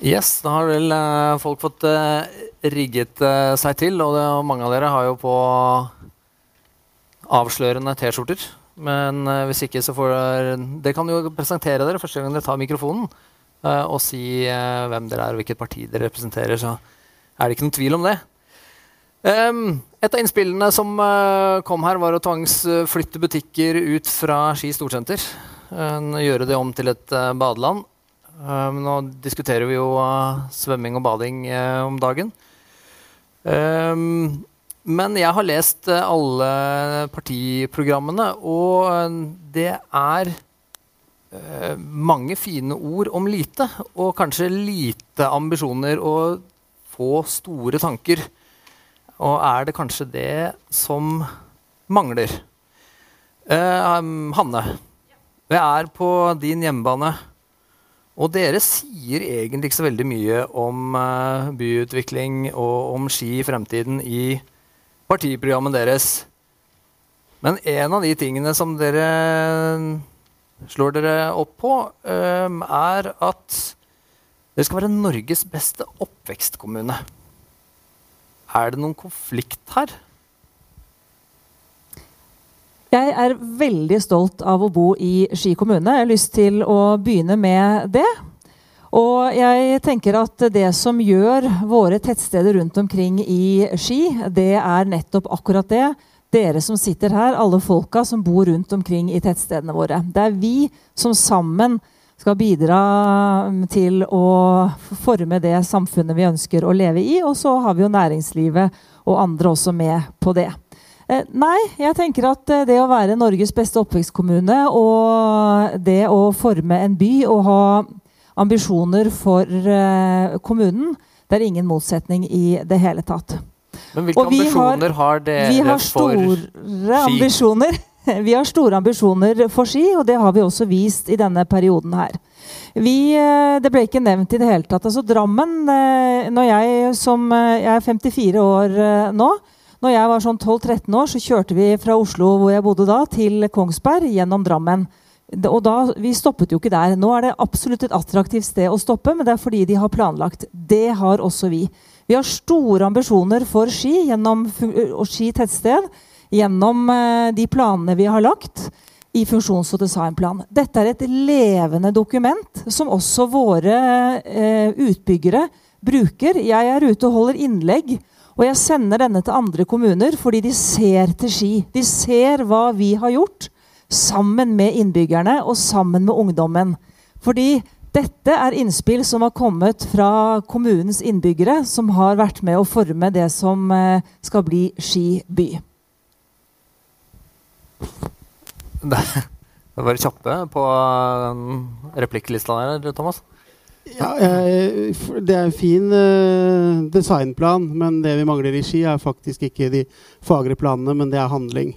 Yes, da har vel uh, folk fått uh, rigget uh, seg til, og, det, og, mange av dere har jo på avslørende T-skjorter. Men hvis ikke, så får dere Dere kan jo presentere dere første gang dere tar mikrofonen, og si hvem dere er og hvilket parti dere representerer, så er det ikke noen tvil om det. Um, et av innspillene som kom her, var å tvangsflytte butikker ut fra Ski storsenter. gjøre det om til et badeland. Uh, nå diskuterer vi jo uh, svømming og bading uh, om dagen. Men jeg har lest alle partiprogrammene, og det er mange fine ord om lite. Og kanskje lite ambisjoner og få store tanker. Og er det kanskje det som mangler? Um, Hanne, jeg er på din hjemmebane. Og dere sier egentlig ikke så veldig mye om uh, byutvikling og om ski i fremtiden i partiprogrammet deres. Men en av de tingene som dere slår dere opp på, um, er at dere skal være Norges beste oppvekstkommune. Er det noen konflikt her? Jeg er veldig stolt av å bo i Ski kommune. Jeg har lyst til å begynne med det. Og jeg tenker at det som gjør våre tettsteder rundt omkring i Ski, det er nettopp akkurat det. Dere som sitter her, alle folka som bor rundt omkring i tettstedene våre. Det er vi som sammen skal bidra til å forme det samfunnet vi ønsker å leve i. Og så har vi jo næringslivet og andre også med på det. Eh, nei, jeg tenker at eh, det å være Norges beste oppvekstkommune og det å forme en by og ha ambisjoner for eh, kommunen, det er ingen motsetning i det hele tatt. Men hvilke ambisjoner har, har dere vi har store for ambisjoner. Vi har store ambisjoner for Ski, og det har vi også vist i denne perioden her. Vi, det ble ikke nevnt i det hele tatt. Altså Drammen når jeg, som, jeg er 54 år nå, når jeg var sånn 12-13 år, så kjørte vi fra Oslo hvor jeg bodde da, til Kongsberg gjennom Drammen. Og da, Vi stoppet jo ikke der. Nå er det absolutt et attraktivt sted å stoppe, men det er fordi de har planlagt. Det har også vi. Vi har store ambisjoner for Ski gjennom, og Ski tettsted gjennom eh, de planene vi har lagt i funksjons- og designplan. Dette er et levende dokument som også våre eh, utbyggere bruker. Jeg er ute og holder innlegg og jeg sender denne til andre kommuner fordi de ser til Ski. De ser hva vi har gjort sammen med innbyggerne og sammen med ungdommen. Fordi dette er innspill som har kommet fra kommunens innbyggere, som har vært med å forme det som eh, skal bli Ski by. Det var kjappe på um, replikklista der, Thomas. Ja, jeg, Det er en fin uh, designplan, men det vi mangler i Ski, er faktisk ikke de fagre planene, men det er handling.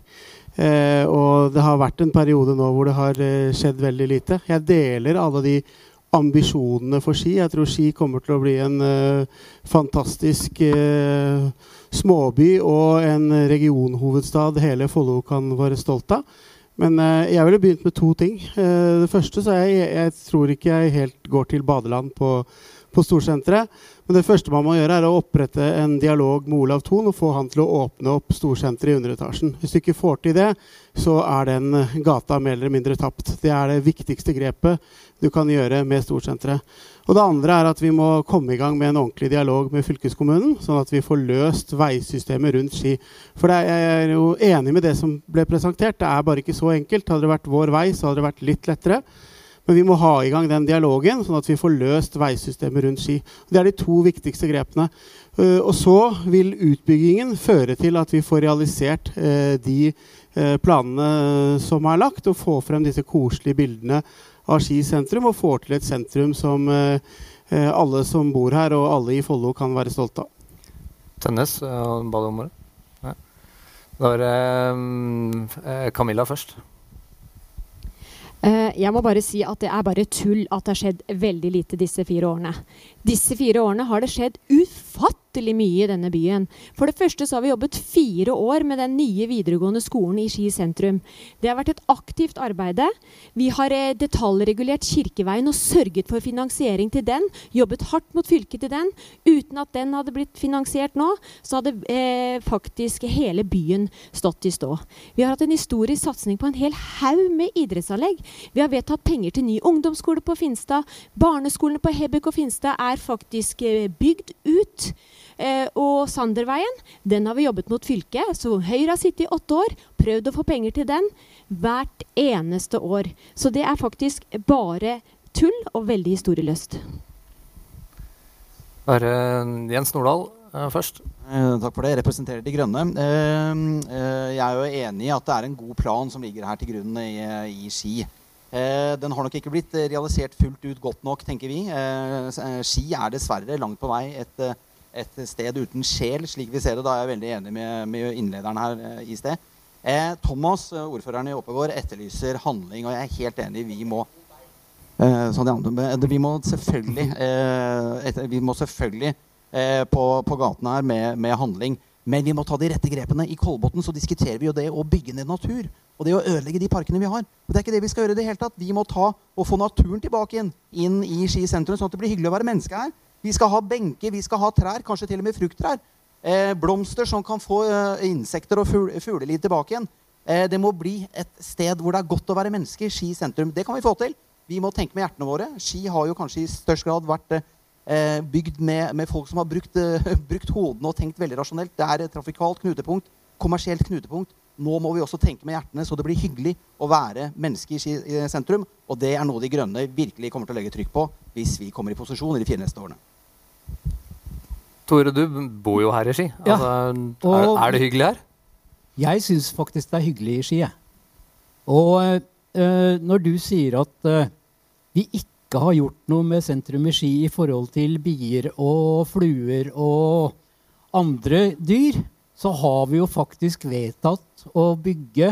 Uh, og det har vært en periode nå hvor det har uh, skjedd veldig lite. Jeg deler alle de ambisjonene for Ski. Jeg tror Ski kommer til å bli en fantastisk småby og en regionhovedstad hele Follo kan være stolt av. Men uh, jeg ville begynt med to ting. Uh, det første så jeg, jeg tror ikke jeg helt går til badeland på, på Storsenteret. Men det første man må gjøre, er å opprette en dialog med Olav Thon og få han til å åpne opp Storsenteret i underetasjen. Hvis du ikke får til det, så er den gata mer eller mindre tapt. Det er det viktigste grepet du kan gjøre med Storsenteret. Og det andre er at vi må komme i gang med en ordentlig dialog med fylkeskommunen, sånn at vi får løst veisystemet rundt Ski. For jeg er jo enig med det som ble presentert. Det er bare ikke så enkelt. Hadde det vært vår vei, så hadde det vært litt lettere. Men vi må ha i gang den dialogen, sånn at vi får løst veisystemet rundt Ski. Det er de to viktigste grepene. Uh, og så vil utbyggingen føre til at vi får realisert uh, de uh, planene som er lagt, og få frem disse koselige bildene av Ski sentrum og får til et sentrum som eh, eh, alle som bor her, og alle i Follo kan være stolte av. Tønnes, uh, ba du om ordet? Da er det Camilla først. Jeg må bare si at det er bare tull at det har skjedd veldig lite disse fire årene. Disse fire årene har det skjedd ufattelig ufattelig mye i denne byen. For det første så har vi jobbet fire år med den nye videregående skolen i Ski sentrum. Det har vært et aktivt arbeide. Vi har eh, detaljregulert Kirkeveien og sørget for finansiering til den. Jobbet hardt mot fylket til den. Uten at den hadde blitt finansiert nå, så hadde eh, faktisk hele byen stått i stå. Vi har hatt en historisk satsing på en hel haug med idrettsanlegg. Vi har vedtatt penger til ny ungdomsskole på Finstad. Barneskolene på Hebek og Finstad er faktisk eh, bygd ut. Eh, og Sanderveien den har vi jobbet mot fylket. Så Høyre har sittet i åtte år, prøvd å få penger til den hvert eneste år. Så det er faktisk bare tull og veldig historieløst. Bare Jens Nordahl uh, først. Eh, takk for det. Jeg representerer De Grønne. Eh, eh, jeg er jo enig i at det er en god plan som ligger her til grunn i, i Ski. Eh, den har nok ikke blitt realisert fullt ut godt nok, tenker vi. Ski er dessverre langt på vei et, et, sted uten sjel, slik vi ser det. Da er jeg veldig enig med, med innlederen her i sted. Thomas, ordføreren i Oppegård, etterlyser handling, og jeg er helt enig. Vi må sånn, vi må selvfølgelig, vi må selvfølgelig eh, på, på gatene her med, med, handling. Men vi må ta de rette grepene. I Kolbotn så diskuterer vi jo det å bygge ned natur. Og det å ødelegge de parkene vi har. Og det er ikke det vi skal gjøre i det hele tatt. Vi må ta og få naturen tilbake inn, inn i Ski sentrum, sånn at det blir hyggelig å være menneske her. Vi skal ha benker, vi skal ha trær, kanskje til og med frukttrær. Eh, blomster som kan få eh, insekter og fugleliv tilbake igjen. Eh, det må bli et sted hvor det er godt å være menneske. Ski sentrum. Det kan vi få til. Vi må tenke med hjertene våre. Ski har jo kanskje i størst grad vært eh, eh, bygd med, med, folk som har brukt, eh, brukt, hodene og tenkt veldig rasjonelt. Det er et trafikalt knutepunkt, kommersielt knutepunkt. Nå må vi også tenke med hjertene, så det blir hyggelig å være menneske i, Ski sentrum. Og det er noe De Grønne virkelig kommer til å legge trykk på hvis vi kommer i posisjon i de fire neste årene. Tore, du bor jo her i Ski. Ja. Altså, er, er, det hyggelig her? Jeg syns faktisk det er hyggelig i Ski. Og øh, når du sier at øh, vi ikke har gjort noe med sentrum i Ski i forhold til bier og fluer og andre dyr, så har vi jo faktisk vedtatt å bygge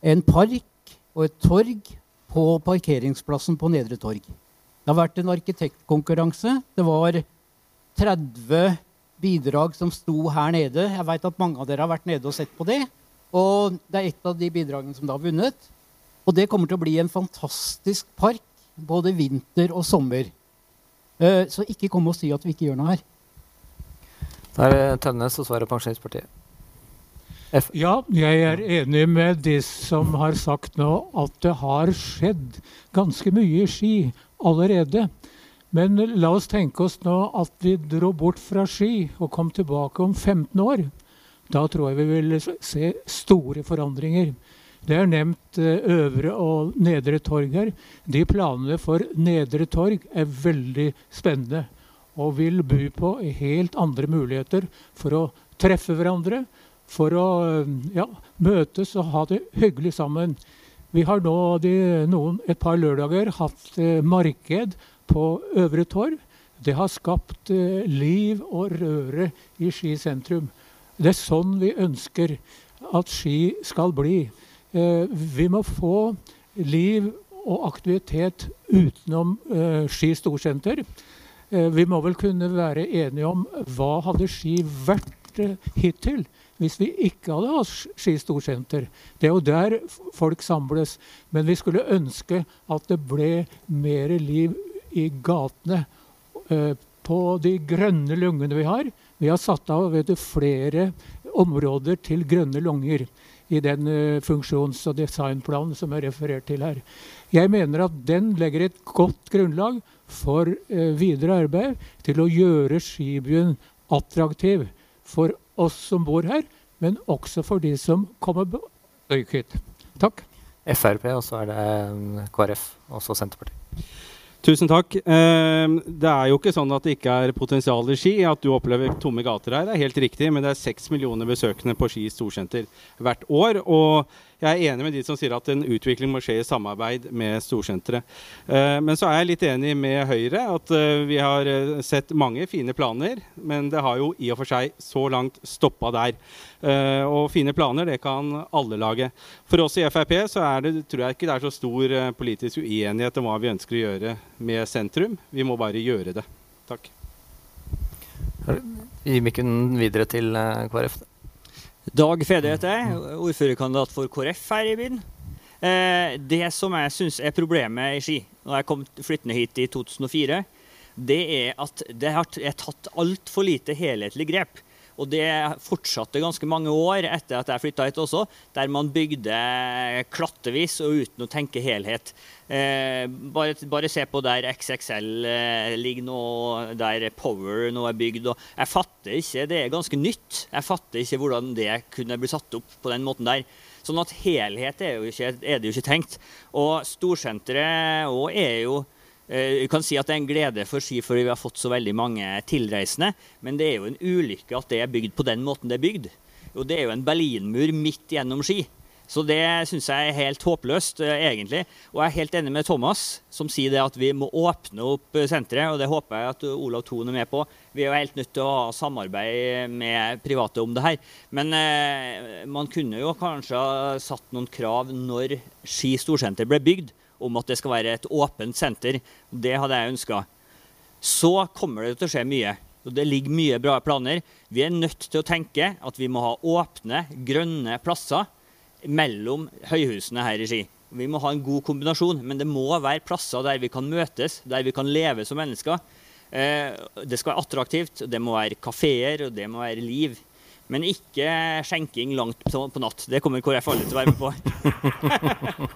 en park og et torg på parkeringsplassen på Nedre Torg. Det har vært en arkitektkonkurranse. Det var 30 bidrag som sto her nede. Jeg veit at mange av dere har vært nede og sett på det. Og det er et av de bidragene som da har vunnet. Og det kommer til å bli en fantastisk park både vinter og sommer. Uh, så ikke kom og si at vi ikke gjør noe her. Da er det Tønnes og svaret Pensjonistpartiet. F. Ja, jeg er enig med de som har sagt nå at det har skjedd ganske mye i Ski allerede. Men la oss tenke oss nå at vi dro bort fra Ski og kom tilbake om 15 år. Da tror jeg vi vil se store forandringer. Det er nevnt eh, Øvre og Nedre Torg her. De planene for Nedre Torg er veldig spennende og vil by på helt andre muligheter for å treffe hverandre, for å eh, ja, møtes og ha det hyggelig sammen. Vi har nå de, noen, et par lørdager hatt eh, marked på Øvre Torv. Det har skapt eh, liv og røre i Ski sentrum. Det er sånn vi ønsker at Ski skal bli. Eh, vi må få liv og aktivitet utenom eh, Ski storsenter. Eh, vi må vel kunne være enige om hva hadde Ski vært hittil hvis vi ikke hadde hatt Ski storsenter. Det er jo der folk samles. Men vi skulle ønske at det ble mer liv i gatene. På de grønne lungene vi har. Vi har satt av du, flere områder til grønne lunger i den uh, funksjons- og designplanen som er referert til her. Jeg mener at den legger et godt grunnlag for uh, videre arbeid til å gjøre skibyen attraktiv for oss som bor her, men også for de som kommer hit. Takk. Frp, og så er det eh, KrF, og så Senterpartiet. Tusen takk. Ehm, det er jo ikke sånn at det ikke er potensial i Ski, at du opplever tomme gater her. Det er helt riktig, men det er seks millioner besøkende på Ski storsenter hvert år. Og jeg er enig med de som sier at en utvikling må skje i samarbeid med storsenteret. Ehm, men så er jeg litt enig med Høyre at eh, vi har eh, sett mange fine planer, men det har jo i og for seg så langt stoppa der. Og fine planer, det kan alle lage. For oss i Frp så er det, tror jeg ikke det er så stor politisk uenighet om hva vi ønsker å gjøre med sentrum. Vi må bare gjøre det. Takk. Gi mikken videre til KrF. Dag Fede heter jeg, ordførerkandidat for KrF her i byen. Eh, det som jeg syns er problemet i Ski, når jeg kom flyttende hit i 2004, det er at det er tatt altfor lite helhetlig grep. Og det fortsatte ganske mange år etter at jeg flytta hit også, der man bygde klattevis og uten å tenke helhet. Eh, bare, bare, se på der XXL eh, ligger nå, der Power nå er bygd. Og jeg fatter ikke, Det er ganske nytt. Jeg fatter ikke hvordan det kunne bli satt opp på den måten der. Sånn at helhet er, ikke, er det jo ikke tenkt. Og storsenteret òg er jo vi eh, kan si at det er en glede for Ski fordi vi har fått så veldig mange tilreisende. Men det er jo en ulykke at det er bygd på den måten det er bygd. Og det er jo en berlinmur midt gjennom Ski. Så det syns jeg er helt håpløst, eh, egentlig. Og jeg er helt enig med Thomas, som sier det at vi må åpne opp eh, senteret. Og det håper jeg at Olav Thon er med på. Vi er jo helt nødt til å ha samarbeid med private om det her. Men eh, man kunne jo kanskje ha satt noen krav når Ski storsenter ble bygd om at det skal være et åpent senter. Det hadde jeg ønska. Så kommer det til å skje mye. og Det ligger mye bra planer. Vi er nødt til å tenke at vi må ha åpne, grønne plasser mellom høyhusene her i Ski. Vi må ha en god kombinasjon, men det må være plasser der vi kan møtes, der vi kan leve som mennesker. Eh, det skal være attraktivt, det må være kafeer og det må være liv. Men ikke skjenking langt på natt. Det kommer KrF alle til å være med på.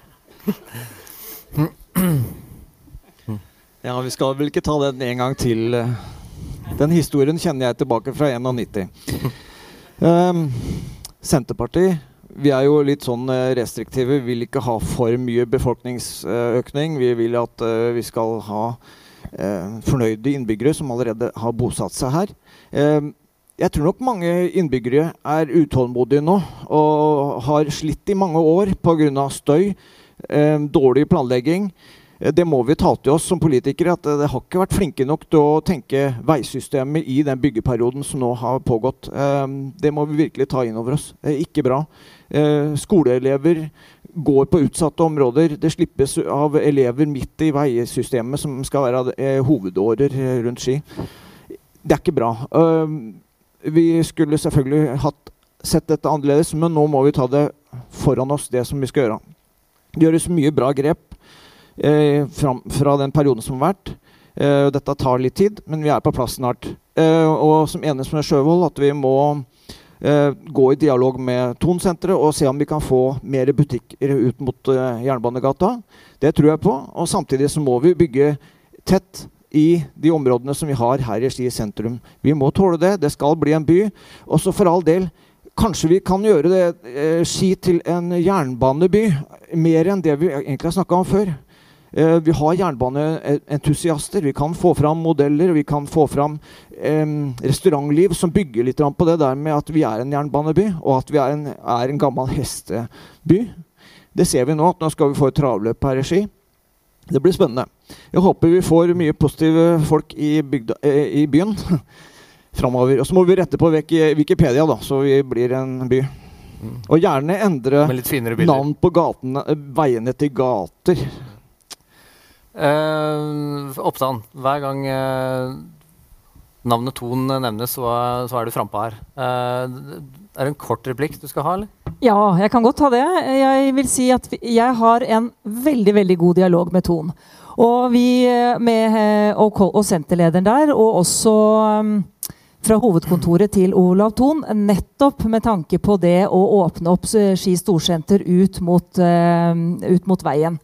Ja, vi skal vel ikke ta den en gang til. Den historien kjenner jeg tilbake fra 91. Um, ehm, Senterpartiet vi er jo litt sånn eh, restriktive. Vi vil ikke ha for mye befolkningsøkning. Vi vil at uh, vi skal ha uh, fornøyde innbyggere som allerede har bosatt seg her. Uh, jeg tror nok mange innbyggere er utålmodige nå og har slitt i mange år pga. støy eh, dårlig planlegging. Eh, det må vi ta til oss som politikere. at Det har ikke vært flinke nok til å tenke veisystemet i den byggeperioden som nå har pågått. Eh, det må vi virkelig ta inn over oss. Det er ikke bra. Eh, skoleelever går på utsatte områder. Det slippes av elever midt i veisystemet, som skal være hovedårer rundt Ski. Det er ikke bra. Vi skulle selvfølgelig hatt sett dette annerledes, men nå må vi ta det foran oss, det som vi skal gjøre. Det gjøres mye bra grep eh, fra, fra, den perioden som har vært. Eh, dette tar litt tid, men vi er på plass snart. Eh, og som enes med Sjøvold at vi må eh, gå i dialog med Tonsenteret og se om vi kan få mer butikker ut mot eh, Jernbanegata. Det tror jeg på. Og samtidig så må vi bygge tett i de områdene som vi har her i Ski sentrum. Vi må tåle det. Det skal bli en by. Også for all del, Kanskje vi kan gjøre det, eh, Ski til en jernbaneby, mer enn det vi egentlig har snakka om før. Eh, vi har jernbaneentusiaster. Vi kan få fram modeller. Vi kan få fram eh, restaurantliv som bygger litt på det der med at vi er en jernbaneby, og at vi er en, er en gammel hesteby. Det ser vi nå. at Nå skal vi få et travløp her i Ski. Det blir spennende. Jeg håper vi får mye positive folk i, bygda, eh, i byen. framover. Og så må vi rette på Wikipedia, da, så vi blir en by. Mm. Og gjerne endre navn på gatene, eh, veiene til gater. Uh, Oppdan, hver gang uh, navnet Ton nevnes, så, så er du frampå her. Uh, er det en kort replikk du skal ha, eller? Ja, jeg kan godt ta det. Jeg vil si at jeg har en veldig, veldig god dialog med Ton. Og vi eh, med eh, og, og senterlederen der, og også um, fra hovedkontoret til Olav Thon, nettopp med tanke på det å åpne opp Ski storsenter ut mot, uh, ut mot veien.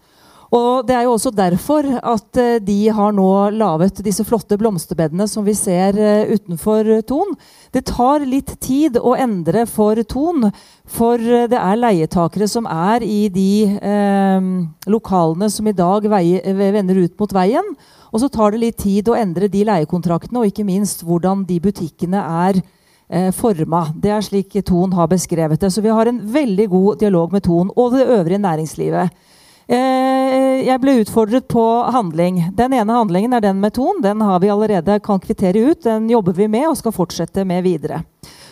Og Det er jo også derfor at uh, de har nå laget disse flotte blomsterbedene som vi ser uh, utenfor Thon. Det tar litt tid å endre for Thon, for det er leietakere som er i de lokalene som i dag veier, vender ut mot veien. Og så tar det litt tid å endre de leiekontraktene, og ikke minst hvordan de butikkene er eh, forma. Det er slik Ton har beskrevet det. Så vi har en veldig god dialog med Ton og det øvrige næringslivet. Eh, jeg ble utfordret på handling. Den ene handlingen er den med Ton. Den har vi allerede kan kvittere ut. Den jobber vi med og skal fortsette med videre.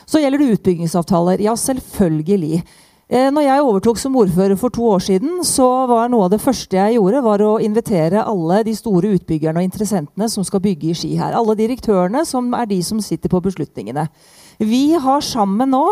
Så gjelder det utbyggingsavtaler. Ja, selvfølgelig. Eh, når jeg overtok som ordfører for to år siden, så var noe av det første jeg gjorde, var å invitere alle de store utbyggerne og interessentene som skal bygge i Ski her. Alle direktørene, som er de som sitter på beslutningene. Vi har sammen nå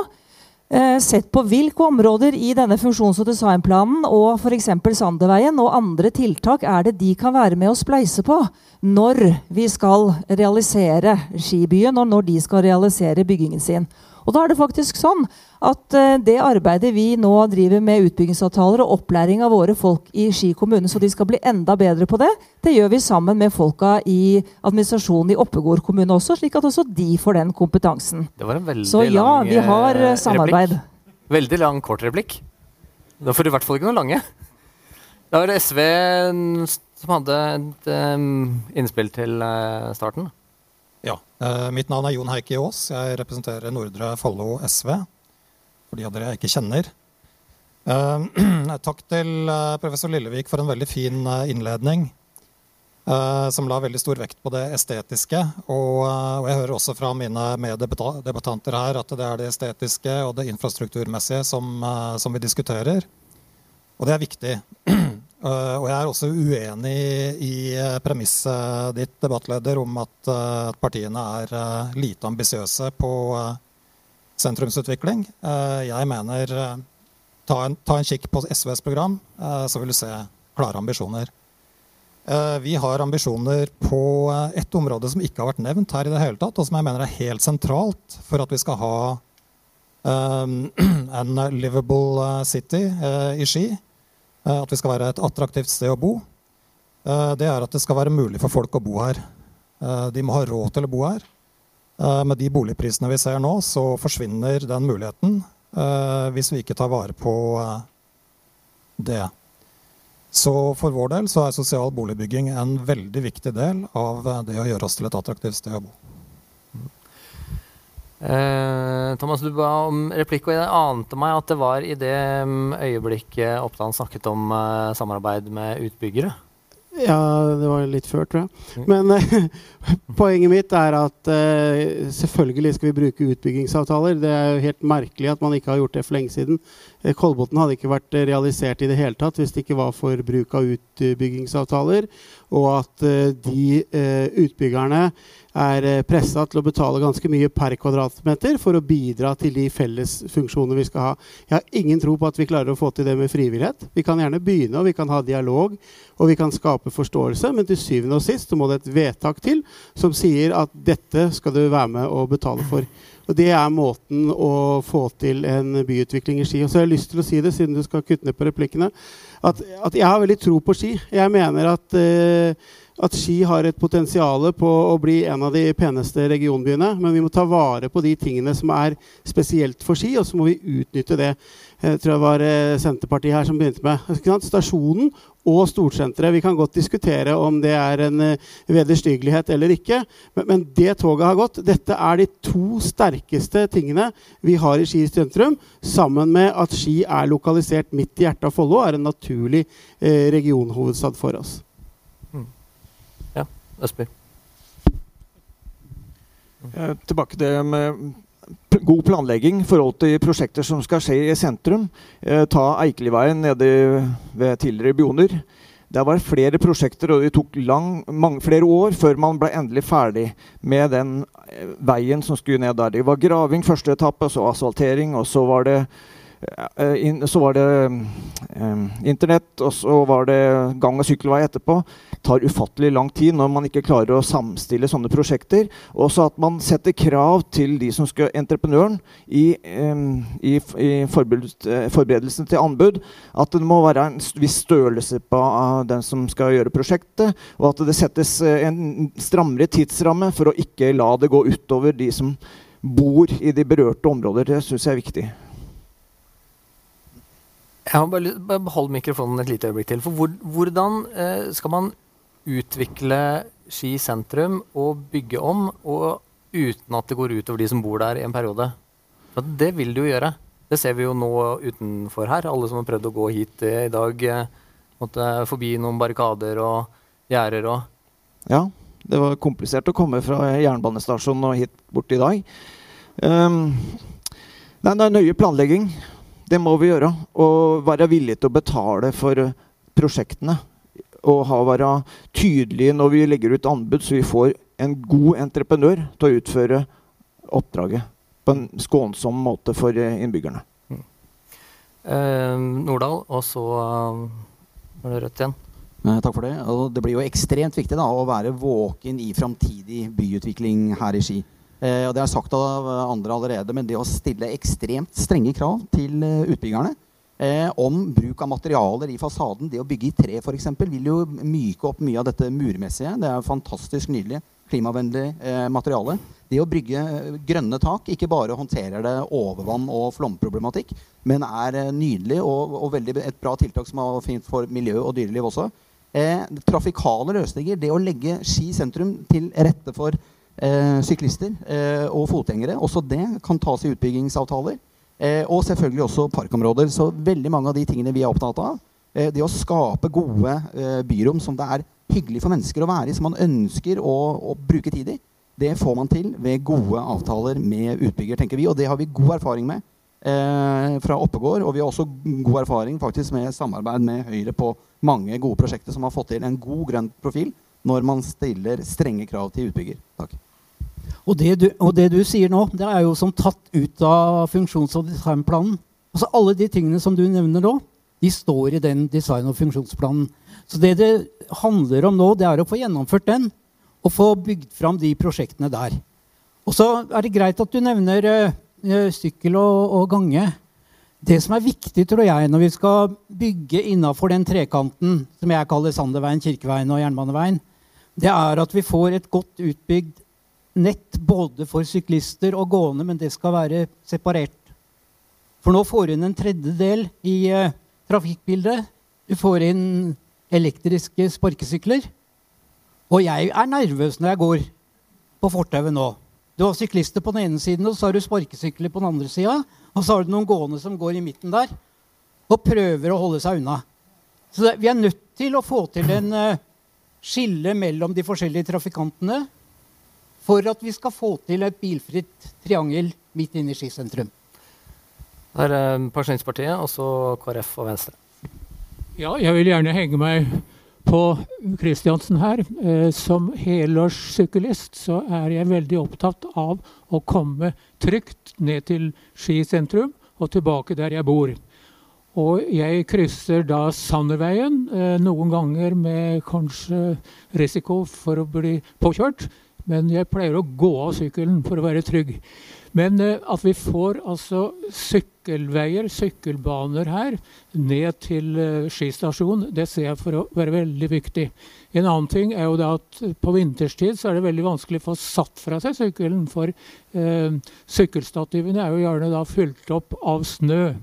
eh, sett på hvilke områder i denne funksjons- og designplanen og f.eks. Sanderveien og andre tiltak er det de kan være med å spleise på når vi skal realisere Skibyen, og når de skal realisere byggingen sin. Og da er det faktisk sånn at uh, det arbeidet vi nå driver med utbyggingsavtaler og opplæring av våre folk i Ski kommune, så de skal bli enda bedre på det, det gjør vi sammen med folka i administrasjonen i Oppegård kommune også, slik at også de får den kompetansen. Det var en veldig så ja, lang vi har uh, samarbeid. Replikk. Veldig lang kort replikk. Da får du i hvert fall ikke noe lange. Da var det SV som hadde et innspill til starten. Uh, mitt navn er Jon Heike Aas. Jeg representerer Nordre Follo SV. For de av dere jeg ikke kjenner. Uh, takk til uh, professor Lillevik for en veldig fin innledning. som la veldig stor vekt på det estetiske. Og jeg hører også fra mine meddebattanter her at det er det estetiske og det infrastrukturmessige som, som vi diskuterer. Og det er viktig. Uh, og jeg er også uenig i uh, premisset ditt, debattleder, om at, uh, at partiene er lite ambisiøse på sentrumsutvikling. jeg mener ta en, ta, en, kikk på SVs program, så vil du se klare ambisjoner. vi har ambisjoner på et område som ikke har vært nevnt her i det hele tatt, og som jeg mener er helt sentralt for at vi skal ha en livable city i Ski. Eh, at vi skal være et attraktivt sted å bo. Eh, det er at det skal være mulig for folk å bo her. Eh, de må ha råd til å bo her. Med de boligprisene vi ser nå, så forsvinner den muligheten hvis vi ikke tar vare på det. Så for vår del så er sosial boligbygging en veldig viktig del av det å gjøre oss til et attraktivt sted å bo. Eh, Thomas, du ba om replikk, og jeg ante meg at det var i det mm, øyeblikket Oppland snakket om uh, samarbeid med utbyggere. Ja, det var litt før, tror jeg. Mm. Men uh, poenget mitt er at selvfølgelig skal vi bruke utbyggingsavtaler. Det er jo helt merkelig at man ikke har gjort det for lenge siden. Kolbotn hadde ikke vært realisert i det hele tatt hvis det ikke var for bruk av utbyggingsavtaler, og at de utbyggerne er eh, pressa til å betale ganske mye per kvadratmeter for å bidra til de felles funksjoner vi skal ha. Jeg har ingen tro på at vi klarer å få til det med frivillighet. Vi kan gjerne begynne, og vi kan ha dialog, og vi kan skape forståelse, men til syvende og sist så må det et vedtak til som sier at dette skal du være med og betale for. Og Det er måten å få til en byutvikling i Ski. Og så har jeg lyst til å si det, siden du skal kutte ned på replikkene, at, at jeg har veldig tro på Ski. Jeg mener at uh, at Ski har et potensial på å bli en av de peneste regionbyene. Men vi må ta vare på de tingene som er spesielt for Ski, og så må vi utnytte det. Jeg tror det var eh, Senterpartiet her som begynte med. Stasjonen og storsenteret. Vi kan godt diskutere om det er en uh, vederstyggelighet eller ikke, men, det toget har gått. Dette er de to sterkeste tingene vi har i Ski sentrum, sammen med at Ski er lokalisert midt i hjertet av Follo, er en naturlig regionhovedstad for oss. Østby. Tilbake til det med god planlegging i forhold til prosjekter som skal skje i sentrum. Eh, ta Eikeliveien nede ved tidligere Bioner. Der var flere prosjekter, og det tok lang, mange, flere år før man ble endelig ferdig med den eh, veien som skulle ned der. Det var graving første etappe, så asfaltering, og så var det så var det eh, internett, og så var det gang- og sykkelvei etterpå. Det tar ufattelig lang tid når man ikke klarer å samstille sånne prosjekter. Også at man setter krav til de som skal entreprenøren i, i, i forberedelsen til anbud. At det må være en viss størrelse på den som skal gjøre prosjektet. Og at det settes eh, en strammere tidsramme for å ikke la det gå utover de som bor i de berørte områder. Det syns jeg er viktig. Jeg har bare, bare mikrofonen et lite øyeblikk til. For hvor, Hvordan eh, skal man utvikle Ski sentrum og bygge om og uten at det går utover de som bor der i en periode? For det vil det jo gjøre. Det ser vi jo nå utenfor her. Alle som har prøvd å gå hit eh, i dag, eh, måtte forbi noen barrikader og gjerder og Ja, det var komplisert å komme fra jernbanestasjonen og hit bort i dag. Um, det er nøye planlegging. Det må vi gjøre. Og være villige til å betale for prosjektene. Og ha, være tydelige når vi legger ut anbud, så vi får en god entreprenør til å utføre oppdraget på en skånsom måte for innbyggerne. Mm. Eh, Nordahl, og så var det Rødt igjen. Eh, takk for det. Og det blir jo ekstremt viktig da, å være våken i framtidig byutvikling her i Ski. Eh, og det er sagt av andre allerede, men det å stille ekstremt strenge krav til eh, utbyggerne eh, om bruk av materialer i fasaden, det å bygge i tre f.eks., vil jo myke opp mye av dette murmessige. Det er fantastisk nydelig klimavennlig eh, materiale. Det å bygge eh, grønne tak ikke bare håndterer det overvann og flomproblematikk, men er eh, nydelig og, og veldig, et bra tiltak som er fint for miljø og dyreliv også. trafikale løsninger, det å legge Ski sentrum til rette for eh, syklister eh, og fotgjengere. Også det kan tas i utbyggingsavtaler. Eh, og selvfølgelig også parkområder. Så veldig mange av de tingene vi er opptatt av, eh, det å skape gode eh, byrom som det er hyggelig for mennesker å være i, som man ønsker å, å bruke tid i, det får man til ved gode avtaler med utbygger, tenker vi. Og det har vi god erfaring med eh, fra Oppegård. Og vi har også god erfaring faktisk med samarbeid med Høyre på mange gode prosjekter som har fått til en god grønn profil når man stiller strenge krav til utbygger. Takk. Og det, du, og det, du, sier nå, det er jo som tatt ut av funksjons- og designplanen. Altså Alle de tingene som du nevner nå, de står i den design- og funksjonsplanen. Så det det handler om nå, det er å få gjennomført den og få bygd fram de prosjektene der. Og så er det greit at du nevner uh, sykkel og, og, gange. Det som er viktig tror jeg, når vi skal bygge innafor den trekanten som jeg kaller Sanderveien, Kirkeveien og Jernbaneveien, det er at vi får et godt utbygd nett både for syklister og gående, men det skal være separert. For nå får du inn en tredjedel i uh, trafikkbildet. Du får inn elektriske sparkesykler. Og jeg er nervøs når jeg går på fortauet nå. Du har syklister på den ene siden, og så har du sparkesykler på den andre sida. Og så har du noen gående som går i midten der og prøver å holde seg unna. Så vi er nødt til å få til en uh, skille mellom de forskjellige trafikantene for at vi skal få til et bilfritt triangel midt inne i Ski sentrum. Det er eh, Pensjonistpartiet og så KrF og Venstre. Ja, jeg vil gjerne henge meg på Kristiansen her. Eh, som helårssyklist så er jeg veldig opptatt av å komme trygt ned til Ski sentrum og tilbake der jeg bor. Og jeg krysser da Sanderveien, eh, noen ganger med kanskje risiko for å bli påkjørt. Men jeg pleier å gå av sykkelen for å være trygg. Men uh, at vi får altså sykkelveier, sykkelbaner her, ned til skistasjonen, Ski det ser jeg for å være veldig viktig. En annen ting er jo at på vinterstid så er det veldig vanskelig å få satt fra seg sykkelen. For eh, sykkelstativene er jo gjerne da fylt opp av snø.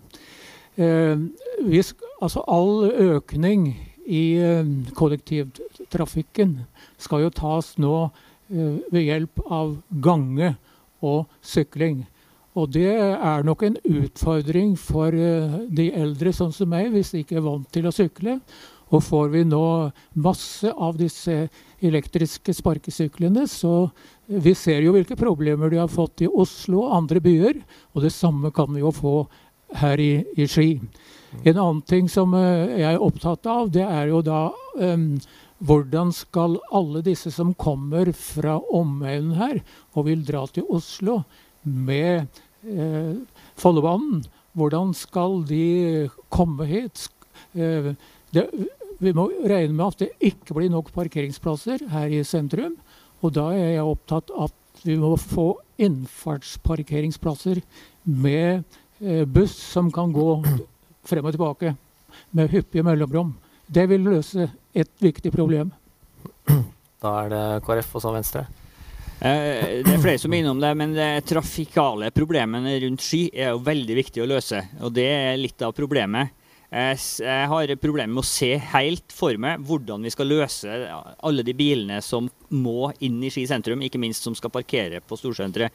Hvis, altså all økning i kollektivtrafikken skal jo tas nå Eh, ved hjelp av gange og sykling. Og det er nok en utfordring for eh, de eldre sånn som meg, hvis de ikke er vant til å sykle. Og får vi nå masse av disse elektriske sparkesyklene, så vi ser jo hvilke problemer de har fått i Oslo og andre byer. Og det samme kan vi jo få her i, i Ski. En annen ting som eh, jeg er opptatt av, det er jo da um, hvordan skal alle disse som kommer fra omegnen her og vil dra til Oslo med eh, Follobanen, hvordan skal de komme hit? Eh, det, vi må regne med at det ikke blir nok parkeringsplasser her i sentrum. Og da er jeg opptatt av at vi må få innfartsparkeringsplasser med eh, buss som kan gå frem og tilbake med hyppige mellomrom. Det vil løse et viktig problem. Da er det KrF og så Venstre. Eh, det er flere som er innom det, men det trafikale problemene rundt Sky er jo veldig viktig å løse. Og det er litt av problemet. Jeg har problemer med å se helt for meg hvordan vi skal løse alle de bilene som må inn i Ski sentrum, ikke minst som skal parkere på storsenteret.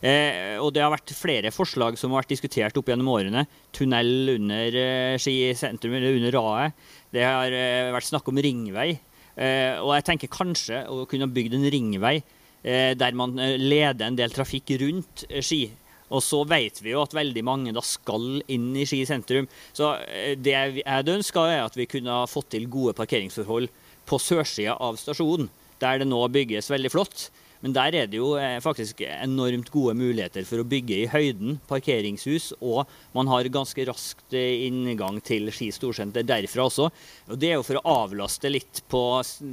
Eh, og det har vært flere forslag som har vært diskutert opp gjennom årene. Tunnel under eh, Ski sentrum, eller under raet. Det har eh, vært snakk om ringvei. Eh, og jeg tenker kanskje å kunne bygd en ringvei eh, der man leder en del trafikk rundt Ski. Og så vet vi jo at veldig mange da skal inn i Ski sentrum. Så det jeg hadde ønska, er at vi kunne fått til gode parkeringsforhold på sørsida av stasjonen, der det nå bygges veldig flott. Men der er det jo eh, faktisk enormt gode muligheter for å bygge i høyden parkeringshus, og man har ganske raskt eh, inngang til Ski storsenter derfra også. Og Det er jo for å avlaste litt på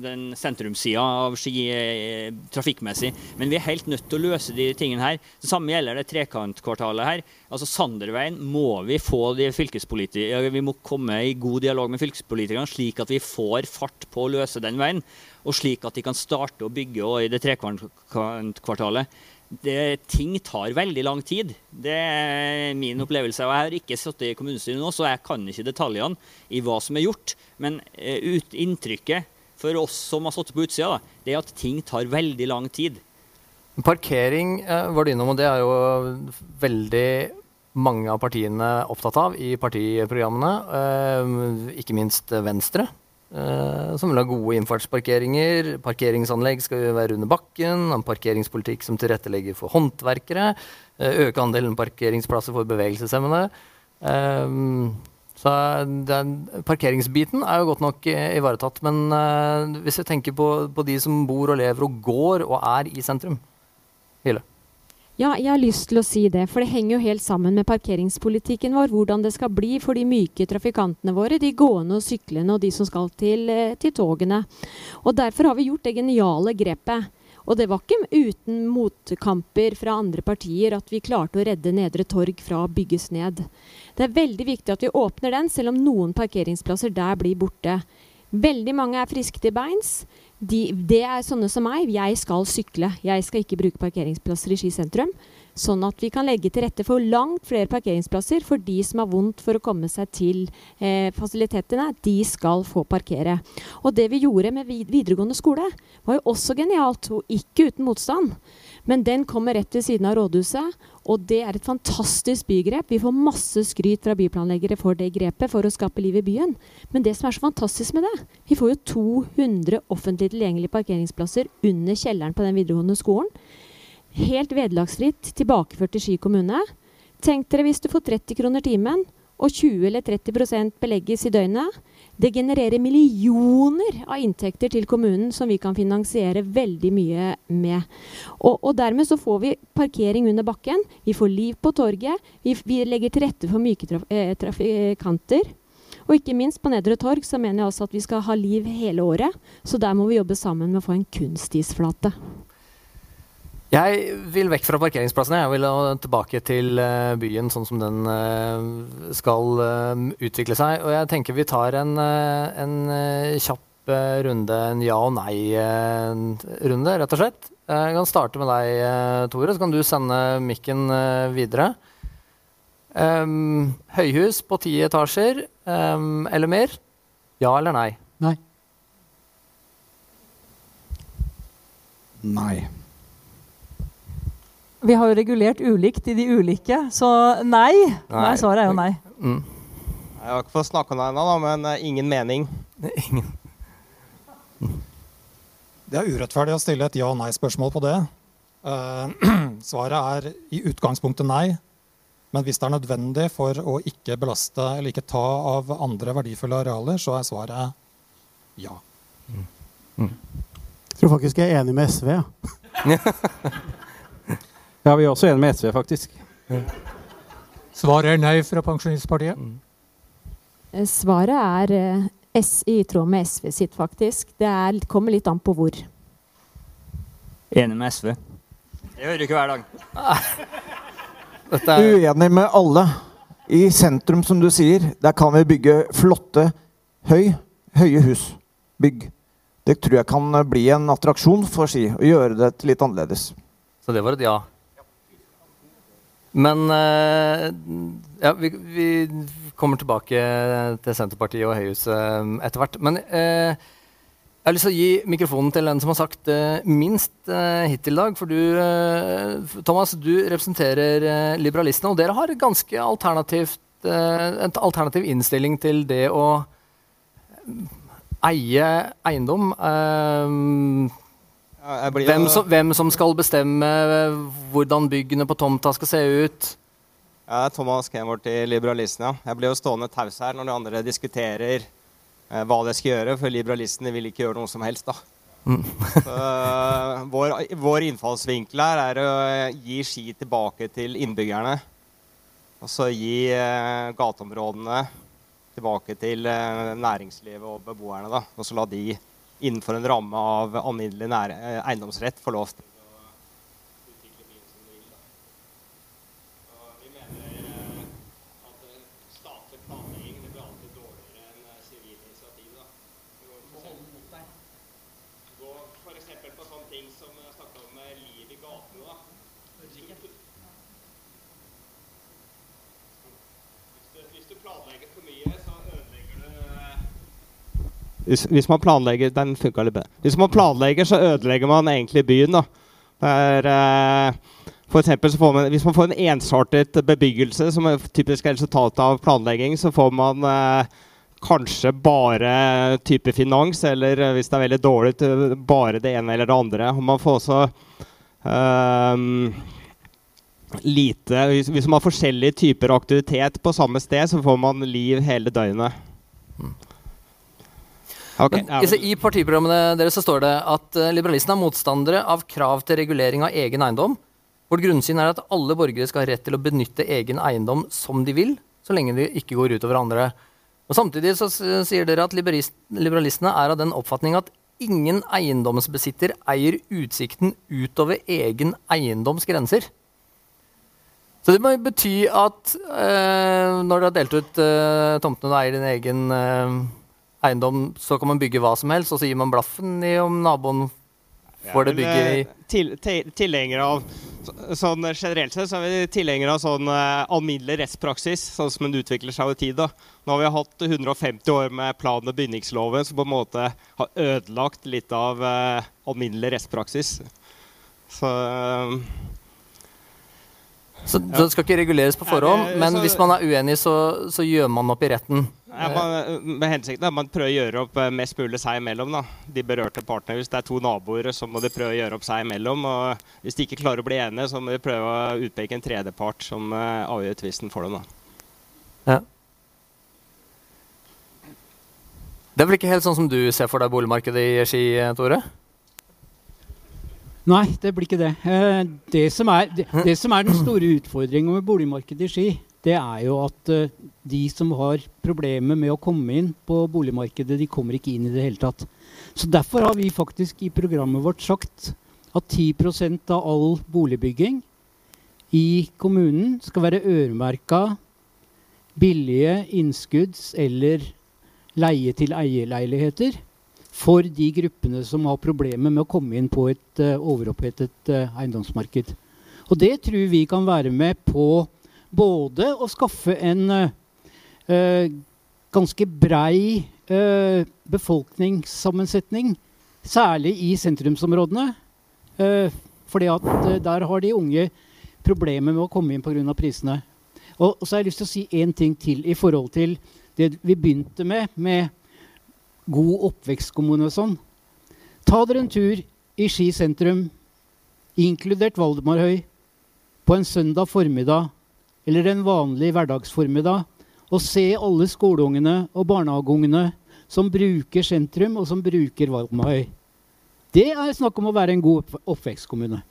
den sentrumssida av Ski eh, trafikkmessig. Men vi er helt nødt til å løse de tingene her. Det samme gjelder det trekantkvartalet her. Altså Sanderveien må vi få de fylkespolitikere Vi må komme i god dialog med fylkespolitikerne, slik at vi får fart på å løse den veien og slik at de kan starte å bygge i det trekvartalet. Det, ting tar veldig lang tid. Det er min opplevelse. og Jeg har ikke sittet i kommunestyret nå, så jeg kan ikke detaljene i hva som er gjort. Men uh, ut, inntrykket for oss som har sittet på utsida, da, det er at ting tar veldig lang tid. Parkering uh, var du innom, og det er jo veldig mange av partiene opptatt av i partiprogrammene. Uh, ikke minst Venstre. Uh, som vil ha gode innfartsparkeringer. Parkeringsanlegg skal være under bakken. En parkeringspolitikk som tilrettelegger for håndverkere. Uh, øke andelen parkeringsplasser for bevegelseshemmede. Uh, så den, parkeringsbiten er jo godt nok ivaretatt. Men hvis vi tenker på, på, de som bor og lever og går og er i sentrum Hille. Ja, jeg har lyst til å si det. For det henger jo helt sammen med parkeringspolitikken vår. Hvordan det skal bli for de myke trafikantene våre, de gående og syklende og de som skal til, eh, til togene. Og derfor har vi gjort det geniale grepet. Og det var ikke uten motkamper fra andre partier at vi klarte å redde Nedre Torg fra å bygges ned. Det er veldig viktig at vi åpner den, selv om noen parkeringsplasser der blir borte. Veldig mange er friske til beins de, det er sånne som meg. Jeg skal sykle. Jeg skal ikke bruke parkeringsplasser i Ski sentrum. Sånn at vi kan legge til rette for langt flere parkeringsplasser for de som har vondt for å komme seg til eh, fasilitetene. De skal få parkere. Og det vi gjorde med videregående skole, var jo også genialt, og ikke uten motstand. Men den kommer rett ved siden av rådhuset, og det er et fantastisk bygrep. Vi får masse skryt fra byplanleggere for det grepet for å skape liv i byen. Men det som er så fantastisk med det, vi får jo 200 offentlig tilgjengelige parkeringsplasser under kjelleren på den videregående skolen. Helt vederlagsfritt tilbakeført til Ski kommune. Tenk dere hvis du får 30 kroner timen og 20 eller 30% belegges i døgnet. Det genererer millioner av inntekter til kommunen som vi kan finansiere veldig mye med. Og, og dermed så får vi parkering under bakken, vi får liv på torget, vi, vi legger til rette for myke traf eh, trafikanter. Og ikke minst på Nedre Torg så mener jeg også at vi skal ha liv hele året. Så der må vi jobbe sammen med å få en kunstisflate. Jeg vil vekk fra parkeringsplassene. Jeg vil tilbake til uh, byen sånn som den uh, skal uh, utvikle seg. Og jeg tenker vi tar en, en kjapp runde, en ja- og nei-runde, rett og slett. Jeg kan starte med deg, Tore, så kan du sende mikken videre. Um, høyhus på ti etasjer um, eller mer? Ja eller nei? Nei. Nei. Vi har jo regulert ulikt i de ulike, så nei. Nei, nei svaret er jo nei. Mm. Jeg har ikke fått snakke om det ennå, men uh, ingen mening. Ingen. Det er urettferdig å stille et ja- og nei-spørsmål på det. Uh, svaret er i utgangspunktet nei. Men hvis det er nødvendig for å ikke belaste eller ikke ta av andre verdifulle arealer, så er svaret ja. Mm. Mm. Jeg tror faktisk jeg er enig med SV. Ja. Ja, vi er også enige med SV, faktisk. Svaret er nei fra Pensjonistpartiet. Mm. Eh, svaret er eh, S i tråd med SV sitt, faktisk. Det er, kommer litt an på hvor. Enig med SV. Jeg hører ikke hver dag. Er... Uenig med alle. I sentrum, som du sier, der kan vi bygge flotte, høy, høye hus. Bygg. Det tror jeg kan bli en attraksjon for Ski, å gjøre det litt annerledes. Så det var et ja? Men uh, ja, vi, vi, kommer tilbake til Senterpartiet og Høyhuset eh, etter hvert. Men uh, jeg har lyst til å gi mikrofonen til en som har sagt uh, minst hittil i dag. For du, Thomas, du representerer liberalistene, og dere har ganske alternativt, en alternativ innstilling til det å eie eiendom. Hvem som, hvem som, skal bestemme hvordan byggene på tomta skal se ut? Jeg er Thomas Kenvort i Liberalistene. Jeg blir jo stående taus her når de andre diskuterer eh, hva de skal gjøre, for liberalistene vil ikke gjøre noe som helst. da. Mm. Så, uh, vår, vår, innfallsvinkel her er å gi ski tilbake til innbyggerne. Og så gi eh, gateområdene tilbake til eh, næringslivet og beboerne. da. Og så la de innenfor en ramme av alminnelig eiendomsrett få lov til hvis, hvis, man planlegger Den litt bedre. Hvis man planlegger, så ødelegger man egentlig byen. da. Der, eh, for får man, hvis man får en ensartet bebyggelse, som er typisk resultat av planlegging, så får man eh, kanskje bare type finans, eller eh, hvis det er veldig dårlig, bare det ene eller det andre. Man får også um, lite hvis, hvis, man har forskjellige typer aktivitet på samme sted, så får man liv hele døgnet. Mm. Okay. Men, I partiprogrammene deres så står det at uh, liberalistene er motstandere av krav til regulering av egen eiendom. Vårt grunnsyn er at alle borgere skal ha rett til å benytte egen eiendom som de vil, så lenge de ikke går utover andre. Og Samtidig så sier dere at liberalistene er av den oppfatning at ingen eiendomsbesitter eier utsikten utover egen eiendoms grenser. Så det må jo bety at uh, når dere har delt ut uh, tomtene og eier din egen eiendom, så kan man bygge hva som helst, og så gir man blaffen i om naboen får det bygget i til, til, Tilhengere av sånn Generelt sett så er vi tilhengere av sånn uh, alminnelig rettspraksis, sånn som den utvikler seg over tid. da. Nå har vi hatt 150 år med plan- og bygningsloven, som på en måte har ødelagt litt av uh, alminnelig rettspraksis. Så uh, så det skal ikke reguleres på forhånd, men hvis man er uenig, så, så gjør man opp i retten? Ja, man, med hensikten er man prøver å gjøre opp eh, mest mulig seg imellom. da. De berørte partene. Hvis det er to naboer, så må de prøve å gjøre opp seg imellom. og Hvis de ikke klarer å bli enige, så må de prøve å utpeke en tredjepart som avgjør tvisten for dem. da. Ja. Det er vel ikke helt sånn som du ser for deg boligmarkedet i Ski, Tore? Nei, det blir ikke det. Eh, det som er, det, det som er den store utfordringen med boligmarkedet i Ski, det er jo at uh, de som har problemer med å komme inn på boligmarkedet, de kommer ikke inn i det hele tatt. Så Derfor har vi faktisk i programmet vårt sagt at 10% av all boligbygging i kommunen skal være øremerka billige innskudds- eller leie-til-eie-leiligheter for de gruppene som har problemer med å komme inn på et uh, overopphetet uh, eiendomsmarked. Og det tror vi kan være med på både å skaffe en uh, ganske brei uh, befolkningssammensetning, særlig i sentrumsområdene. Uh, fordi at der har de unge problemer med å komme inn pga. prisene. Og, og, så har jeg lyst til å si én ting til i forhold til det vi begynte med, med god oppvekstkommune og sånn. Ta dere en tur i Ski sentrum, inkludert Valdemarhøy, på en søndag formiddag eller en vanlig hverdagsformiddag og se alle skoleungene og barnehageungene som bruker sentrum, og som bruker Valmøy. Det er snakk om å være en god oppvekstkommune.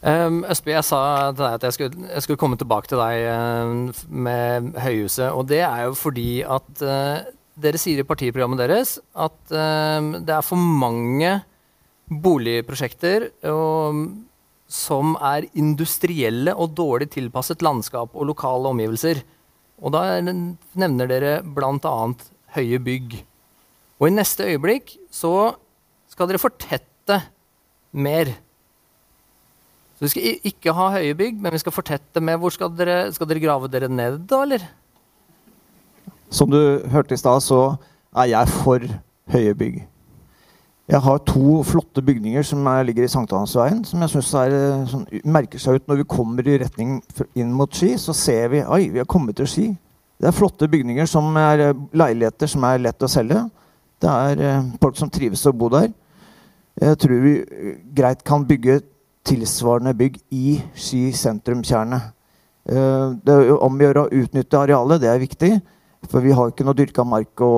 Um, Østby, jeg sa til deg at jeg skulle, jeg skulle komme tilbake til deg uh, med Høyhuset. Og det er jo fordi at uh, dere sier i partiprogrammet deres at uh, det er for mange boligprosjekter og som er industrielle og dårlig tilpasset landskap og lokale omgivelser. Og da nevner dere bl.a. høye bygg. Og i neste øyeblikk så skal dere fortette mer. Så vi skal ikke ha høye bygg, men vi skal fortette med Hvor skal dere, skal dere grave dere ned, da, eller? Som du hørte i stad, så er jeg for høye bygg. Jeg har to flotte bygninger som er, ligger i Sankthansveien, som jeg syns eh, sånn, merker seg ut når vi kommer i retning inn mot Ski. Så ser vi oi, vi har kommet til Ski. Det er flotte bygninger som er eh, leiligheter som er lett å selge. Det er eh, folk som trives å bo der. Jeg tror vi eh, greit kan bygge tilsvarende bygg i Ski sentrumkjerne. Eh, det å gjøre å utnytte arealet, det er viktig. For vi har ikke noe dyrka mark å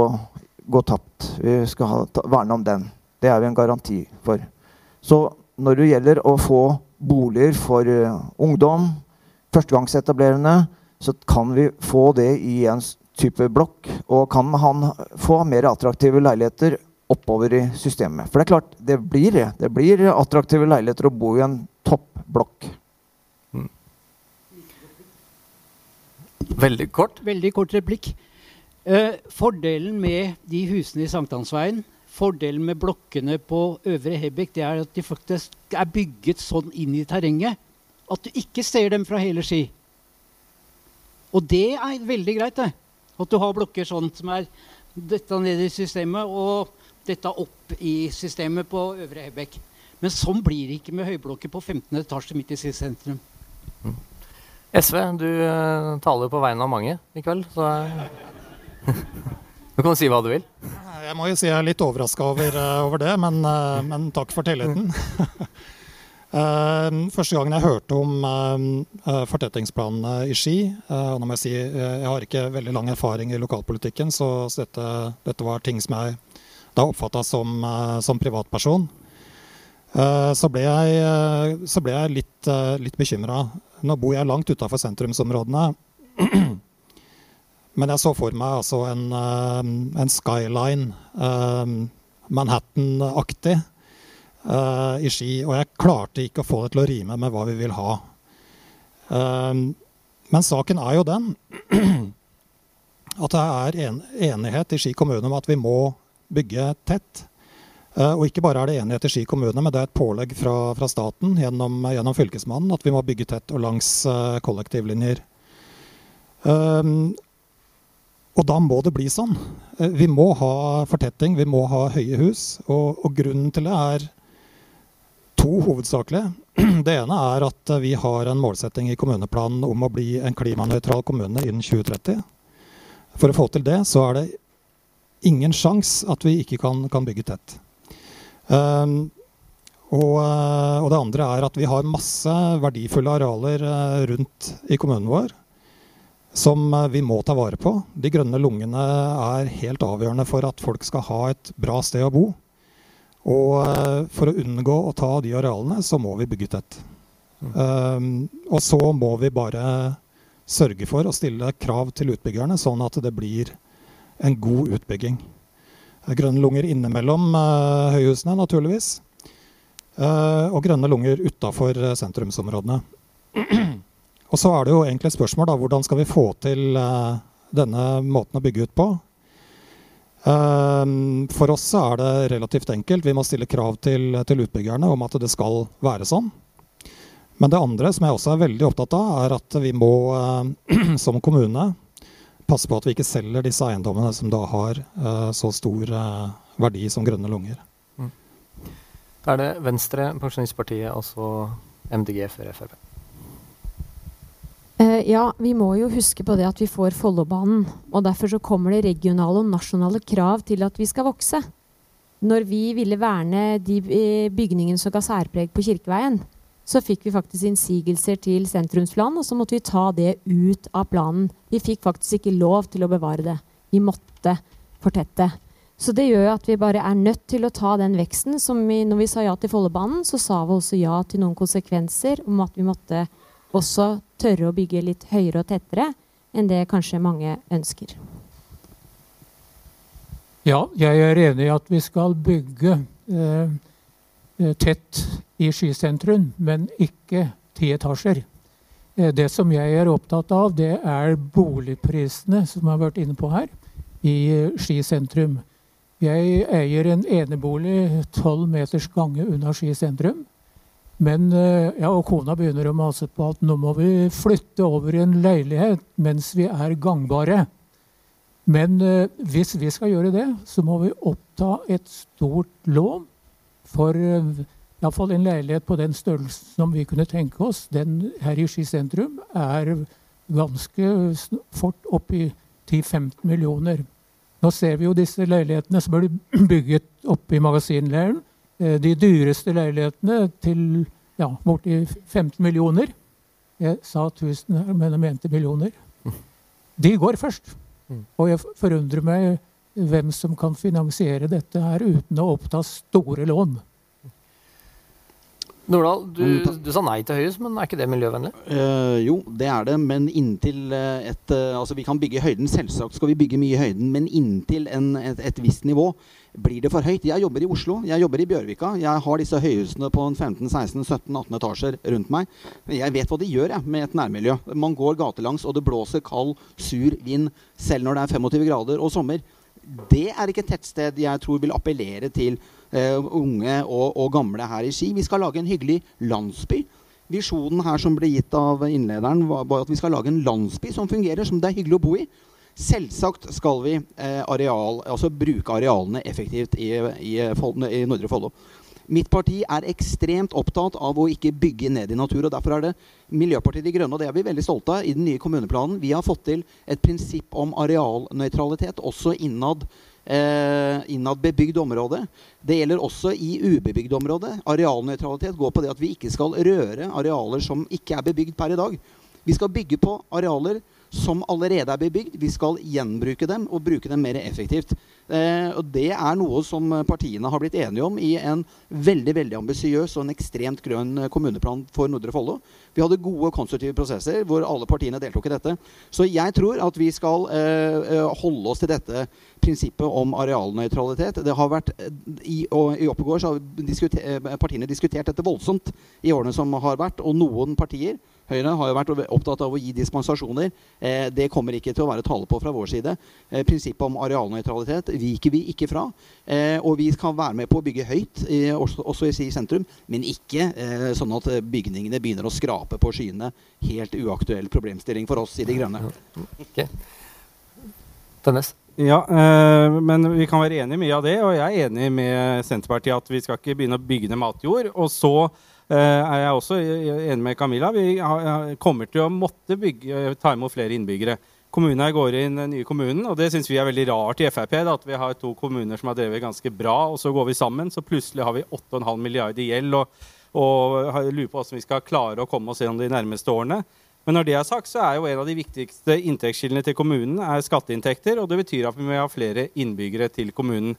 gå tapt. Vi skal ha, ta, verne om den. Det er vi en garanti for. Så når det gjelder å få boliger for uh, ungdom, førstegangsetablerende, så kan vi få det i en type blokk. Og kan han få mer attraktive leiligheter oppover i systemet. For det er klart, det blir, det blir attraktive leiligheter å bo i en toppblokk. Mm. Veldig kort. Veldig kort replikk. Eh, fordelen med de husene i Sankthansveien Fordelen med blokkene på Øvre Hebekk det er at de faktisk er bygget sånn inn i terrenget at du ikke ser dem fra hele Ski. Og det er veldig greit, det. At du har blokker sånn som er dette nede i systemet og dette opp i systemet på Øvre Hebekk. Men sånn blir det ikke med høyblokker på 15. etasje midt i sentrum. Mm. SV, du uh, taler på vegne av mange i kveld, så Du kan si hva du vil. Jeg må jo si jeg er litt overraska over, uh, over, det, men, uh, men, takk for tilliten. første gangen jeg hørte om fortettingsplanene i Ski og nå må Jeg si, jeg har ikke veldig lang erfaring i lokalpolitikken, så, så dette, dette, var ting som jeg da oppfatta som, som privatperson. Så ble jeg, så ble jeg litt, litt bekymra. Nå bor jeg langt utafor sentrumsområdene. Men jeg så for meg altså en, eh, en skyline, um, Manhattan-aktig, uh, i Ski. Og jeg klarte ikke å få det til å rime med hva vi vil ha. Men saken er jo den at det er en, enighet i Ski kommune om at vi må bygge tett. Og ikke bare er det enighet i Ski kommune, men det er et pålegg fra, fra staten gjennom, gjennom, Fylkesmannen at vi må bygge tett og langs kollektivlinjer. Um, og da må det bli sånn. Uh, vi må ha fortetting, vi må ha høye hus. Og, og grunnen til det er to hovedsakelige. Det ene er at vi har en målsetting i kommuneplanen om å bli en klimanøytral kommune innen 2030. For å få til det så er det ingen sjanse at vi ikke kan, kan bygge tett. Um, og, eh, og, det andre er at vi har masse verdifulle arealer eh, rundt i kommunen vår som eh, vi må ta vare på. De grønne lungene er helt avgjørende for at folk skal ha et bra sted å bo. Og for å unngå å ta de arealene, så må vi bygge tett. Um, og så må vi bare sørge for å stille krav til utbyggerne, sånn at det blir en god utbygging grønne lunger innimellom uh, høyhusene, naturligvis. Uh, og grønne lunger utafor sentrumsområdene. og så er det jo egentlig et spørsmål da, hvordan skal vi få til denne måten å bygge ut på. for oss er det relativt enkelt. Vi må stille krav til, til utbyggerne om at det skal være sånn. Men det andre som jeg også er veldig opptatt av, er at vi må som kommune passe på at vi ikke selger disse eiendommene som da har uh, så stor uh, verdi som grønne lunger. Mm. Da er det Venstre, Pensjonistpartiet og så MDG for Frp. Uh, ja, vi må jo huske på det at vi får Follobanen. Og derfor så kommer det regionale og nasjonale krav til at vi skal vokse. Når vi ville verne de bygningene som ga særpreg på Kirkeveien, så fikk vi faktisk innsigelser til sentrumsplanen, og så måtte vi ta det ut av planen. Vi fikk faktisk ikke lov til å bevare det. Vi måtte fortette. Så det gjør at vi bare er nødt til å ta den veksten. som vi, Når vi sa ja til Follobanen, så sa vi også ja til noen konsekvenser om at vi måtte også tørre å bygge litt høyere og tettere enn det kanskje mange ønsker. Ja, jeg er enig i at vi skal bygge eh, Eh, tett i skysentrum, men ikke ti etasjer. Eh, det som jeg er opptatt av, det er boligprisene som jeg har vært inne på her, i eh, Ski sentrum. Jeg eier en enebolig tolv meters gange unna Ski sentrum. Men ja, og kona begynner å mase på at nå må vi flytte over i en leilighet mens vi er gangbare. Men hvis vi skal gjøre det, så må vi oppta et stort lån for eh, iallfall en leilighet på den størrelsen som vi kunne tenke oss, den her i Ski sentrum, er ganske fort opp i 10-15 millioner. Nå ser vi jo disse leilighetene som blir bygget oppe i magasinleiren. Eh, de dyreste leilighetene til ja, borti 15 millioner. Jeg sa 1000 her, men jeg mente millioner. De går først. Og jeg forundrer meg hvem som kan finansiere dette her uten å oppta store lån. Nordahl, du, mm, du, sa nei til høyhus, men er ikke det miljøvennlig? Uh, jo, det er det, men inntil uh, et uh, Altså, vi kan bygge i høyden. Selvsagt skal vi bygge mye i høyden, men inntil en, et, et, visst nivå blir det for høyt. Jeg jobber i Oslo, jeg jobber i Bjørvika. Jeg har disse høyhusene på 15-16-17-18 etasjer rundt meg. Jeg vet hva de gjør jeg, med et nærmiljø. Man går gatelangs, og det blåser kald, sur vind selv når det er 25 grader og sommer. Det er ikke et tettsted jeg tror vil appellere til unge og, og, gamle her i Ski. Vi skal lage en hyggelig landsby. Visjonen her som ble gitt av innlederen, var at vi skal lage en landsby som fungerer, som det er hyggelig å bo i. Selvsagt skal vi eh, areal, altså bruke arealene effektivt i, i, i Nordre Follo. Mitt parti er ekstremt opptatt av å ikke bygge ned i natur. og Derfor er det Miljøpartiet De Grønne og det er vi veldig stolte av, i den nye kommuneplanen. Vi har fått til et prinsipp om arealnøytralitet også innad eh, innad bebygd område. Det gjelder også i ubebygd område. Arealnøytralitet går på det at vi ikke skal røre arealer som ikke er bebygd per i dag. Vi skal bygge på arealer som allerede er bebygd. Vi skal gjenbruke dem og bruke dem mer effektivt. Eh, og Det er noe som partiene har blitt enige om i en veldig veldig ambisiøs og en ekstremt grønn kommuneplan for Nordre Follo. Vi hadde gode og konstruktive prosesser hvor alle partiene deltok i dette. Så jeg tror at vi skal eh, eh holde oss til dette prinsippet om arealnøytralitet. Det har vært, eh, I, i Oppegård har diskuter, eh, partiene diskutert dette voldsomt i årene som har vært. Og noen partier Høyre har jo vært opptatt av å gi dispensasjoner. Eh, det kommer ikke til å være tale på fra vår side. Eh, prinsippet om arealnøytralitet viker vi ikke fra. Eh, og vi kan være med på å bygge høyt, også, også, i sentrum, men ikke eh, sånn at bygningene begynner å skrape på skyene. Helt uaktuell problemstilling for oss i De Grønne. Okay. Tennes. Ja, øh, men vi kan være enig i mye av det. Og jeg er enig med Senterpartiet at vi skal ikke begynne å bygge ned matjord. Og så Eh, er jeg også enig med Camilla. Vi kommer til å måtte bygge, ta imot flere innbyggere. Kommunene går inn den nye kommunen, og det syns vi er veldig rart i Frp. Da, at vi har to kommuner som har drevet ganske bra, og så går vi sammen. Så plutselig har vi 8,5 milliarder i gjeld og, og lurer på hvordan vi skal klare å komme oss gjennom de nærmeste årene. Men når det er sagt, så er jo en av de viktigste inntektskildene til kommunen er skatteinntekter. Og det betyr at vi må ha flere innbyggere til kommunen.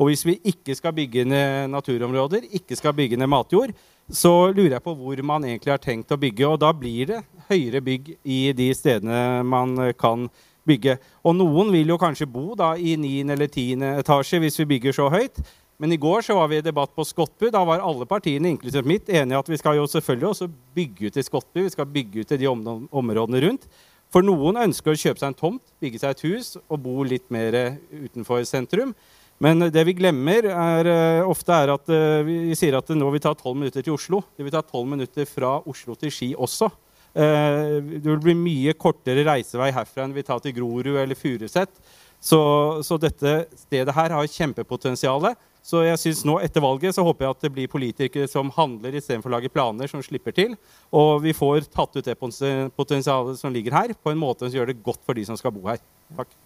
Og hvis vi ikke skal bygge ned naturområder, ikke skal bygge ned matjord, så lurer jeg på hvor man egentlig har tenkt å bygge. Og da blir det høyere bygg i de stedene man kan bygge. Og noen vil jo kanskje bo da i 9. eller 10. etasje hvis vi bygger så høyt. Men i går så var vi i debatt på Skottbu. Da var alle partiene, inklusiv mitt, enige at vi skal jo selvfølgelig også bygge ut i Skottbu. Vi skal bygge ut i de områdene rundt. For noen ønsker å kjøpe seg en tomt, bygge seg et hus og bo litt mer utenfor sentrum. Men det vi glemmer, er, uh, ofte er at uh, vi sier at nå vil ta tolv minutter til Oslo. Det vil ta tolv minutter fra Oslo til Ski også. Uh, det vil bli mye kortere reisevei herfra enn vi tar til Grorud eller Furuset. Så, så, dette stedet her har kjempepotensial. Så jeg synes nå etter valget så håper jeg at det blir politikere som handler istedenfor å lage planer, som slipper til. Og vi får tatt ut det potensialet som ligger her, på en måte som gjør det godt for de som skal bo her. Takk.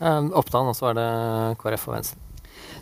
Um, Oppdan, og så er det KrF og Venstre.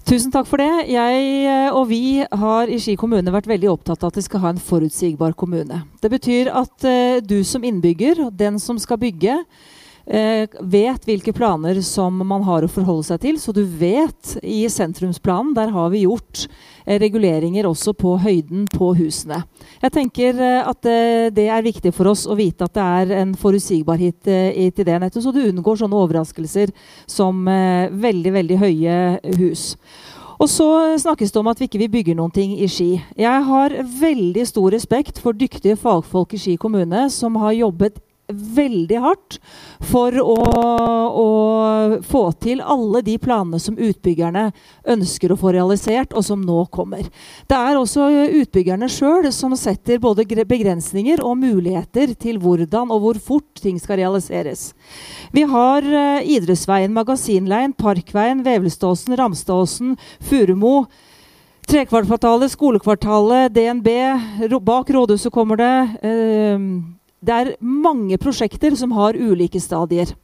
Tusen takk for det. Jeg eh, og vi har i Ski kommune vært veldig opptatt av at vi skal ha en forutsigbar kommune. Det betyr at uh, du som innbygger, den som skal bygge, Eh, vet hvilke planer som man har å forholde seg til. Så du vet i sentrumsplanen, der har vi gjort eh, reguleringer også på høyden på husene. Jeg tenker eh, at det er viktig for oss å vite at det er en forutsigbarhet til det nettet, så du unngår sånne overraskelser som veldig, veldig høye hus. Og så snakkes det om at vi ikke vil bygge noen ting i Ski. Jeg har veldig stor respekt for dyktige fagfolk i Ski kommune som har jobbet veldig hardt for å, å, få til alle de planene som utbyggerne ønsker å få realisert, og som nå kommer. Det er også utbyggerne sjøl som setter både begrensninger og muligheter til hvordan og hvor fort ting skal realiseres. Vi har uh, Idrettsveien, Magasinleien, Parkveien, Vevelståsen, Ramståsen, Furumo. Trekvartkvartalet, skolekvartalet, DNB. Bak rådhuset kommer det. Uh, det er mange prosjekter som har ulike stadier.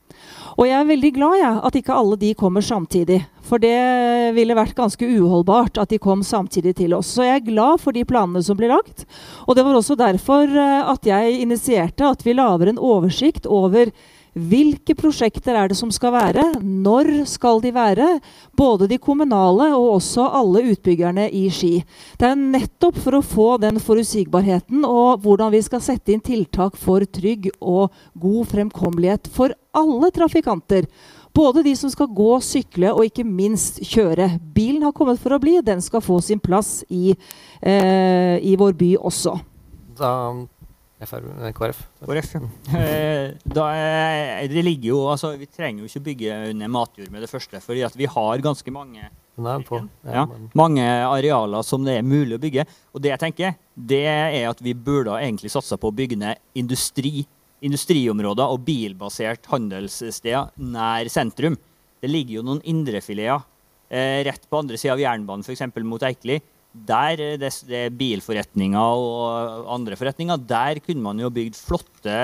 Og jeg er veldig glad ja, at ikke alle de kommer samtidig. For det ville vært ganske uholdbart at de kom samtidig til oss. Så jeg er glad for de planene som blir lagt. Og det var også derfor eh, at jeg initierte at vi lager en oversikt over hvilke prosjekter er det som skal være? Når skal de være? Både de kommunale og også alle utbyggerne i Ski. Det er nettopp for å få den forutsigbarheten og hvordan vi skal sette inn tiltak for trygg og god fremkommelighet for alle trafikanter. Både de som skal gå, sykle og ikke minst kjøre. Bilen har kommet for å bli. Den skal få sin plass i, eh, i vår by også. Da FR, KrF. KrF, ja. Eh, da, det ligger jo, altså, vi trenger jo ikke bygge under matjord med det første, fordi at vi har ganske mange, ja, mange arealer som det er mulig å bygge. Og det jeg tenker, det er at vi burde egentlig satsa på å bygge ned industri, industriområder og bilbasert handelssteder nær sentrum. Det ligger jo noen indrefileter eh, rett på andre sida av jernbanen, f.eks. mot Eikeli der det, det er bilforretninger og andre forretninger, der kunne man jo bygd flotte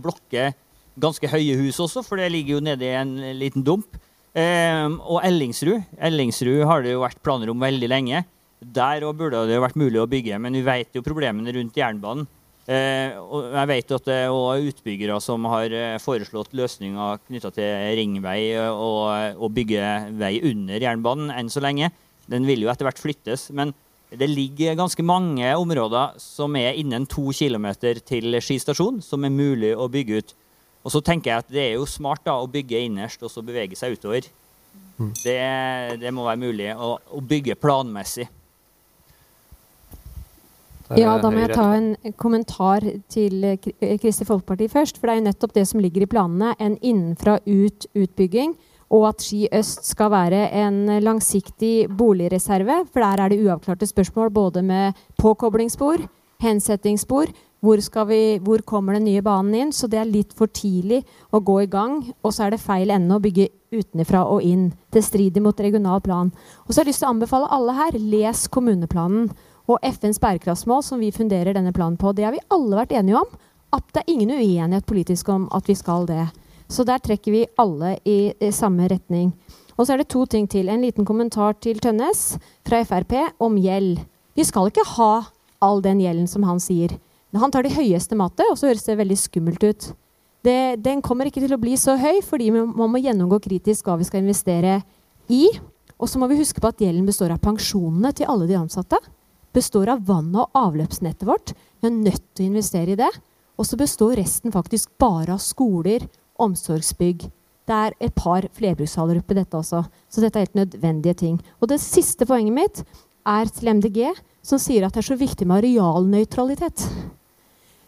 blokker. Ganske høye hus også, for det ligger jo nede i en liten dump. Eh, og Ellingsrud Ellingsrud har det jo vært planer om veldig lenge. Der òg burde det jo vært mulig å bygge, men vi vet jo problemene rundt jernbanen. Eh, og jeg vet at det er utbyggere som har eh, foreslått løsninger knytta til ringvei og, og bygge vei under jernbanen enn så lenge. Den vil jo etter hvert flyttes. men det ligger ganske mange områder som er innen to km til Ski stasjon, som er mulig å bygge ut. Og så tenker jeg at det er jo smart da, å bygge innerst og så bevege seg utover. Mm. Det, det, må være mulig å, å, bygge planmessig. Ja, da må jeg ta en kommentar til Kristelig Folkeparti først. For det er jo nettopp det som ligger i planene. En innenfra-ut-utbygging og at Ski øst skal være en langsiktig boligreserve. For der er det uavklarte spørsmål både med påkoblingsspor, hensettingsspor. Hvor, vi, hvor, kommer den nye banen inn? Så det er litt for tidlig å gå i gang. Og så er det feil ende å bygge utenfra og inn. Det strider mot regional plan. Og så har jeg lyst til å anbefale alle her, les kommuneplanen og FNs bærekraftsmål, som vi funderer denne planen på. Det har vi alle vært enige om. At det er ingen uenighet politisk om at vi skal det. Så der trekker vi alle i, i samme retning. Og så er det to ting til. En liten kommentar til Tønnes fra Frp om gjeld. Vi skal ikke ha all den gjelden som han sier. Han tar det høyeste matet, og så høres det veldig skummelt ut. Det, den kommer ikke til å bli så høy, fordi man må gjennomgå kritisk hva vi skal investere i. Og så må vi huske på at gjelden består av pensjonene til alle de ansatte. Består av vann- og avløpsnettet vårt. Vi er nødt til å investere i det. Og så består resten faktisk bare av skoler omsorgsbygg. Det er et par flerbrukshaller oppi dette også. Så dette er helt nødvendige ting. Og det siste poenget mitt er til MDG, som sier at det er så viktig med arealnøytralitet.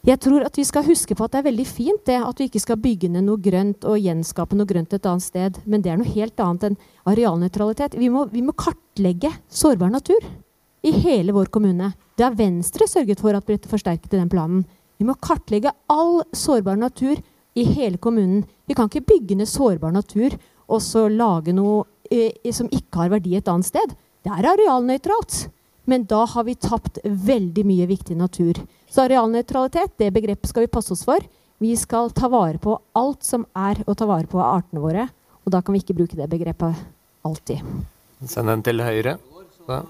Jeg tror at vi skal huske på at det er veldig fint det at vi ikke skal bygge ned noe grønt og gjenskape noe grønt et annet sted, men det er noe helt annet enn arealnøytralitet. Vi må, vi må kartlegge sårbar natur i hele vår kommune. Det har Venstre sørget for at ble forsterket i den planen. Vi må kartlegge all sårbar natur i hele kommunen. Vi kan ikke bygge ned sårbar natur og så lage noe eh, som ikke har verdi et annet sted. Det er arealnøytralt. Men da har vi tapt veldig mye viktig natur. Så arealnøytralitet, det begrepet skal vi passe oss for. Vi skal ta vare på alt som er å ta vare på av artene våre. Og da kan vi ikke bruke det begrepet alltid. Send den til høyre. Så.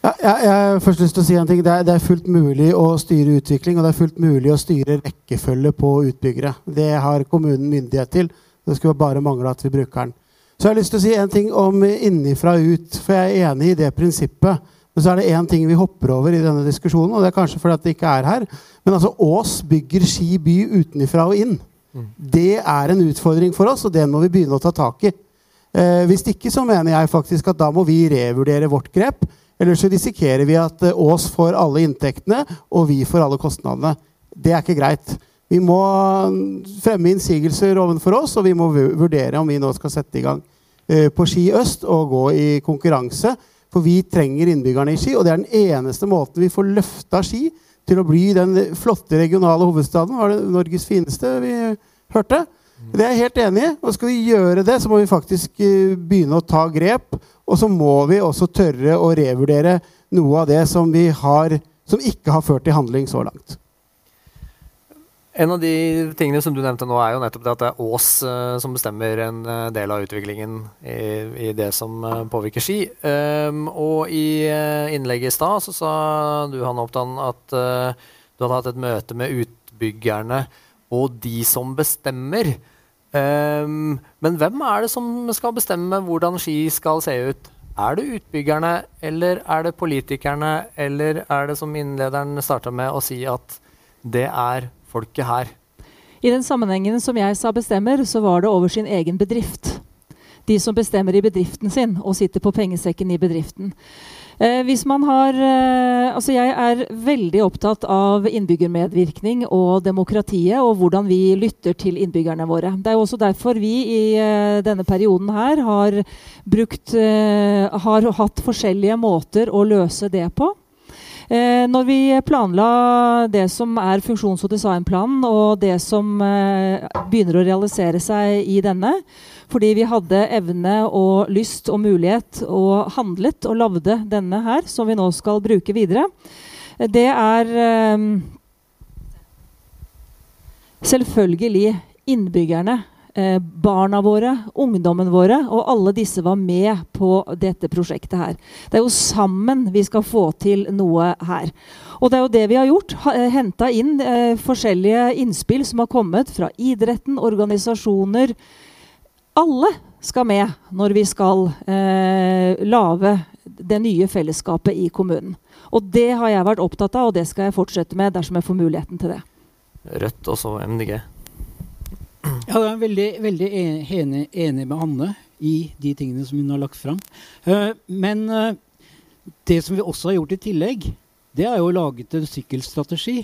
Ja, jeg har først lyst til å si en ting. Det er, det er, fullt mulig å styre utvikling, og det er fullt mulig å styre rekkefølge på utbyggere. Det har kommunen myndighet til. Det skulle bare mangle at vi bruker den. Så jeg har lyst til å si en ting om innifra ut, for jeg er enig i det prinsippet. Men så er det én ting vi hopper over i denne diskusjonen, og det er kanskje fordi at det ikke er her. Men altså, Ås bygger Ski by utenifra og inn. Mm. Det er en utfordring for oss, og den må vi begynne å ta tak i. Eh, hvis ikke så mener jeg faktisk at da må vi revurdere vårt grep. Eller så risikerer vi at eh, Ås får alle inntektene, og vi får alle kostnadene. Det er ikke greit. Vi må mm, fremme innsigelser overfor oss, og vi må vurdere om vi nå skal sette i gang eh, på Ski øst og gå i konkurranse. For vi trenger innbyggerne i Ski, og det er den eneste måten vi får løfta Ski til å bli den flotte regionale hovedstaden. Var det Norges fineste vi hørte? Det er jeg helt enig i. Og skal vi gjøre det, så må vi faktisk eh, begynne å ta grep og så må vi også tørre å revurdere noe av det som vi har som ikke har ført til handling så langt. En av de tingene som du nevnte nå, er jo nettopp det at det er Ås uh, som bestemmer en uh, del av utviklingen i, i det som uh, påvirker Ski. Um, og i innlegget i stad så sa du, Hanne Oppdan, at du hadde hatt et møte med utbyggerne og de som bestemmer. Um, men hvem er det som skal bestemme hvordan Ski skal se ut? Er det utbyggerne, eller er det politikerne, eller er det som innlederen starta med å si at det er folket her? I den sammenhengen som jeg sa bestemmer, så var det over sin egen bedrift. De som bestemmer i bedriften sin og sitter på pengesekken i bedriften. Eh, hvis man har, eh, altså jeg er veldig opptatt av innbyggermedvirkning og demokratiet, og hvordan vi lytter til innbyggerne våre. Det er også derfor vi i eh, denne perioden her har, brukt, eh, har hatt forskjellige måter å løse det på. Eh, når vi planla det som er funksjons- og designplanen, og det som eh, begynner å realisere seg i denne, fordi vi hadde evne og lyst og mulighet og handlet og lagde denne her, som vi nå skal bruke videre, det er eh, selvfølgelig innbyggerne eh, barna våre, ungdommen våre, og alle disse var med på dette prosjektet her. Det er jo sammen vi skal få til noe her. Og det er jo det vi har gjort. Eh, Henta inn eh, forskjellige innspill som har kommet fra idretten, organisasjoner. Alle skal med når vi skal eh, lage det nye fellesskapet i kommunen. Og det har jeg vært opptatt av, og det skal jeg fortsette med dersom jeg får muligheten til det. Rødt og så MDG. Ja, jeg er veldig, veldig enig, enig, med Anne i de tingene som hun har lagt fram. Uh, men uh, det som vi også har gjort i tillegg, det er jo laget en sykkelstrategi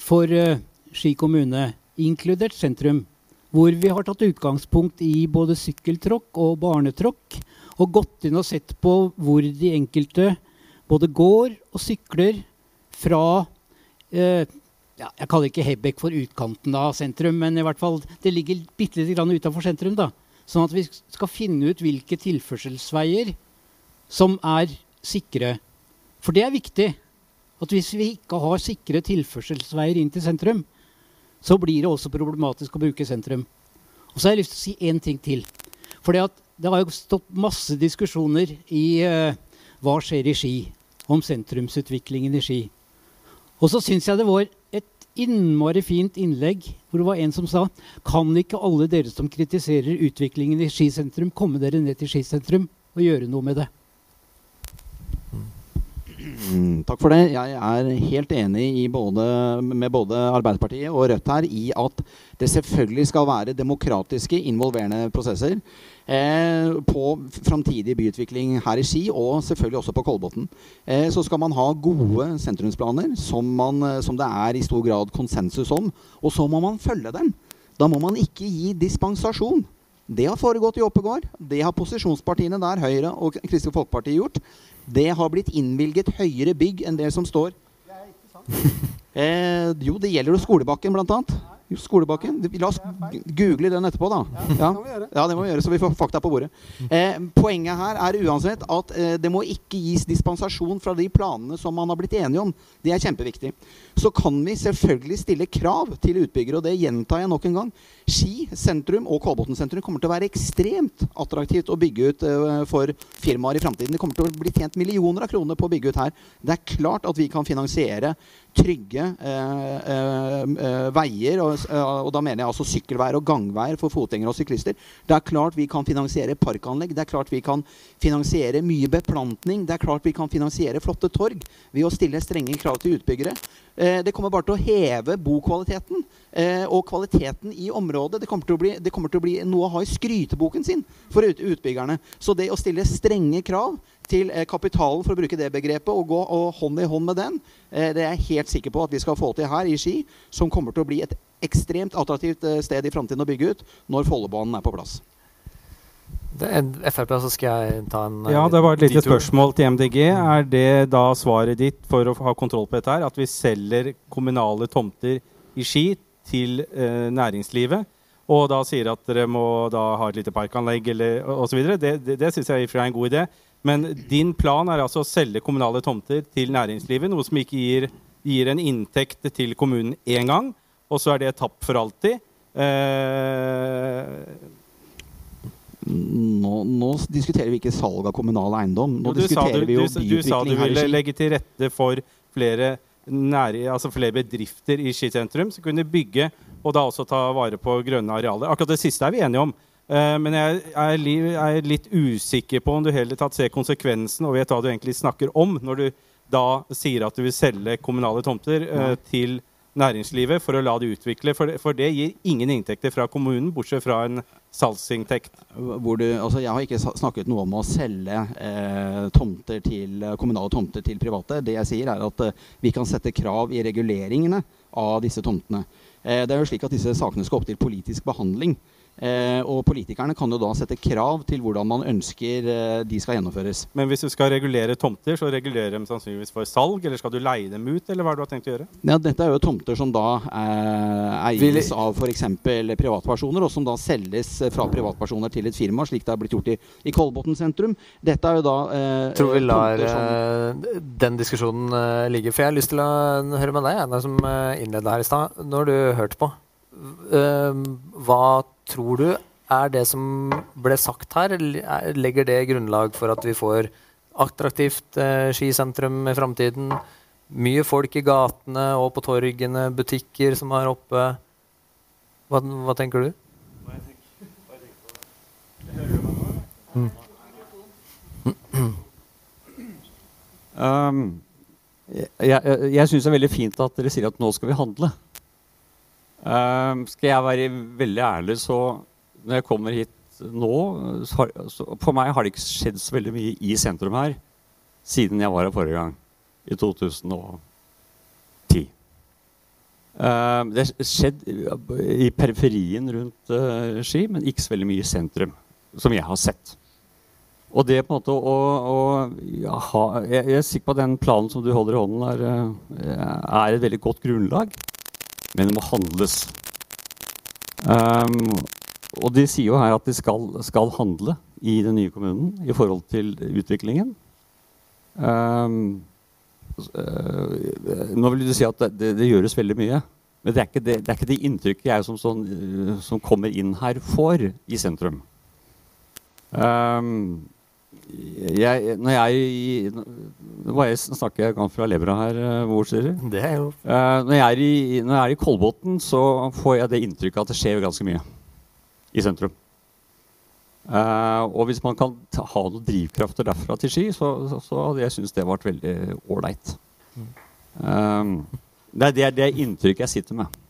for uh, Ski kommune, inkludert sentrum. Hvor vi har tatt utgangspunkt i både sykkeltråkk og barnetråkk. Og gått inn og sett på hvor de enkelte både går og sykler fra eh, ja, Jeg kaller ikke Hebekk for utkanten av sentrum, men i hvert fall, det ligger bitte grann utafor sentrum. da. Sånn at vi skal finne ut hvilke tilførselsveier som er sikre. For det er viktig. At hvis vi ikke har sikre tilførselsveier inn til sentrum, så blir det også problematisk å bruke sentrum. Og så har jeg lyst til å si én ting til. For det har jo stått masse diskusjoner i uh, hva skjer i Ski, om sentrumsutviklingen i Ski. Og så syns jeg det var innmari fint innlegg hvor det var en som sa Kan ikke alle dere som kritiserer utviklingen i Ski sentrum, komme dere ned til Ski sentrum og gjøre noe med det? Mm, takk for det. Jeg er helt enig både, med både Arbeiderpartiet og Rødt her i at det selvfølgelig skal være demokratiske, involverende prosesser på framtidig byutvikling her i Ski, og selvfølgelig også på Kolbotn. Eh, så skal man ha gode sentrumsplaner som, man, eh, som, det er i stor grad konsensus om. Og så må man følge dem. Da må man ikke gi dispensasjon. Det har foregått i Oppegård. Det har posisjonspartiene der, Høyre og Kristelig Folkeparti, gjort. Det har blitt innvilget høyere bygg enn det som står. Det er ikke Eh, jo, det gjelder jo Skolebakken, blant annet. Skolebakken. La oss google den etterpå, da. Ja, ja, det må vi gjøre, så vi får fakta på bordet. Eh, poenget her er uansett at eh, det må ikke gis dispensasjon fra de planene som man har blitt enige om. Det er kjempeviktig. Så kan vi selvfølgelig stille krav til utbyggere, og det gjentar jeg nok en gang. Ski sentrum og Kolbotn sentrum kommer til å være ekstremt attraktivt å bygge ut uh, for firmaer i framtiden. Det kommer til å bli tjent millioner av kroner på å bygge ut her. Det er klart at vi kan finansiere trygge eh, eh, veier, og, og, da mener jeg altså sykkelveier og gangveier for fotgjengere og syklister. Det er klart vi kan finansiere parkanlegg. Det er klart vi kan finansiere mye beplantning. Det er klart vi kan finansiere flotte torg ved å stille strenge krav til utbyggere. Det kommer bare til å heve bokvaliteten og kvaliteten i området. Det kommer, bli, det til å bli noe å ha i skryteboken sin for utbyggerne. Så det å stille strenge krav til eh, kapitalen, for å bruke det begrepet, og gå og hånd i hånd med den, eh, det er jeg helt sikker på at vi skal få til her i Ski, som kommer til å bli et ekstremt attraktivt eh, sted i framtiden å bygge ut når Follobanen er på plass. FRP, så skal jeg ta en Ja, det var et lite spørsmål til MDG. Er det da svaret ditt for å ha kontroll på dette her, at vi selger kommunale tomter i Ski til eh, næringslivet. Og da sier at dere må da ha et lite parkanlegg osv. Det, det, det syns jeg er en god idé. Men din plan er altså å selge kommunale tomter til næringslivet, noe som ikke gir gir en inntekt til kommunen én gang, og så er det tapt for alltid. Eh, nå, nå, diskuterer vi ikke salg av kommunal eiendom. Nå du diskuterer du, vi jo du, du sa du ville legge til rette for flere, nære, altså flere bedrifter i skisentrum som kunne bygge og da også ta vare på grønne arealer. Akkurat det siste er vi enige om. Uh, men jeg er, er, litt usikker på om du heller tatt ser konsekvensen og vet hva du egentlig snakker om, når du da sier at du vil selge kommunale tomter uh, til næringslivet for å la det utvikle. For det, for det, gir ingen inntekter fra kommunen, bortsett fra en salgsinntekt. Du, altså jeg har ikke snakket noe om å selge eh, tomter til, kommunale tomter til private. Det jeg sier, er at eh, vi kan sette krav i reguleringene av disse tomtene. Eh, det er jo slik at Disse sakene skal opp til politisk behandling. Eh, og politikerne kan jo da sette krav til hvordan man ønsker eh, de skal gjennomføres. Men hvis du skal regulere tomter, så regulerer dem sannsynligvis for salg? Eller skal du leie dem ut, eller hva har du tenkt å gjøre? Ja, dette er jo tomter som da eh, eies av f.eks. privatpersoner, og som da selges fra privatpersoner til et firma, slik det har blitt gjort i, i Kolbotn sentrum. Dette er jo da eh, Tror vi lar som... Den diskusjonen ligge. For jeg har lyst til å høre med deg, jeg, som innleda her i stad. Når du hørte på, hva tror du er det som ble sagt her, legger det grunnlag for at vi får attraktivt eh, skisentrum i framtiden? Mye folk i gatene og på torgene, butikker som er oppe. Hva, hva tenker du? Mm. Um, jeg jeg, jeg syns det er veldig fint at dere sier at nå skal vi handle. Uh, skal jeg være veldig ærlig, så når jeg kommer hit nå så, så, For meg har det ikke skjedd så veldig mye i sentrum her siden jeg var her forrige gang, i 2010. Uh, det har skjedd i periferien rundt uh, Ski, men ikke så veldig mye i sentrum, som jeg har sett. Og det på en måte å, å ja, ha, jeg, jeg, er sikker på at den planen som du holder i hånden, er, eh, er et veldig godt grunnlag men det må handles. Um, og de sier jo her at de skal, skal, handle i den nye kommunen i forhold til utviklingen. Um, uh, nå vil du si at det, det, det, gjøres veldig mye. Men det er ikke det, det, er ikke inntrykket jeg som, sånn, uh, som, kommer inn her, får i sentrum. Um, jeg, når jeg jeg snakker jeg fra levra her, hvor sier du? det er jo uh, når, jeg er i, når jeg er i Kolbotn, så får jeg det inntrykket at det skjer ganske mye i sentrum. Uh, og hvis man kan ta, ha noen drivkrafter derfra til Ski, så, så, så hadde jeg syntes det vært veldig ålreit. Um, det, det, er det inntrykket jeg sitter med.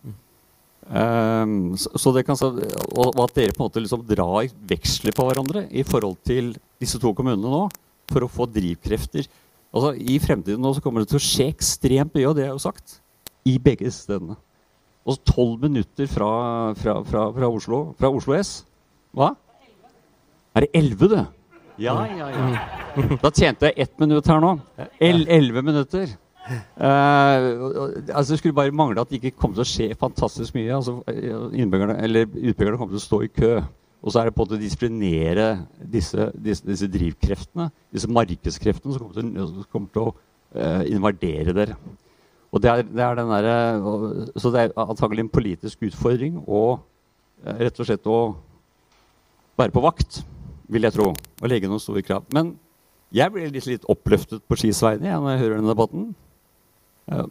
Um, så, så kan, og, og, at dere på en måte liksom drar veksler på hverandre i forhold til disse to kommunene nå for å få drivkrefter. Altså, I fremtiden nå så kommer det til å skje ekstremt mye, og det er jo sagt, i begge stedene. Og tolv minutter fra, fra, fra, fra, Oslo, fra Oslo S. Hva? Er det elleve, du? Ja, ja, ja. Da tjente jeg ett minutt her nå. Elleve minutter. Uh, altså Det skulle bare mangle at det ikke kom til å skje fantastisk mye. Altså, eller Utbyggerne kommer til å stå i kø. Og så er det på å disiplinere disse, disse, disse, drivkreftene, disse markedskreftene, som kommer til, kommer til å uh, invadere dere. Og det er, det er den der, så det er antagelig en politisk utfordring å uh, rett og slett å være på vakt, vil jeg tro, og legge noen store krav. Men jeg blir litt, litt oppløftet på skis vegne når jeg hører denne debatten.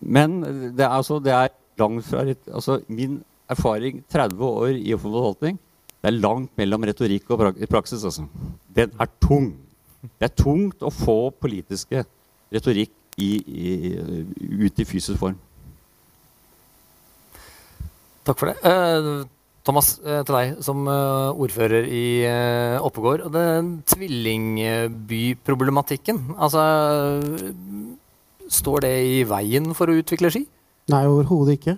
Men det er, altså, det er langt fra altså, Min erfaring 30 år i offentlig forvaltning det er langt mellom retorikk og praksis. Altså. Den er tung. Det er tungt å få politiske retorikk i, i, ut i fysisk form. Takk for det. Eh, Thomas, eh, til deg som eh, ordfører i Oppegård. Oppegård. Den tvillingbyproblematikken, altså Står det i veien for å utvikle ski? Nei, overhodet ikke.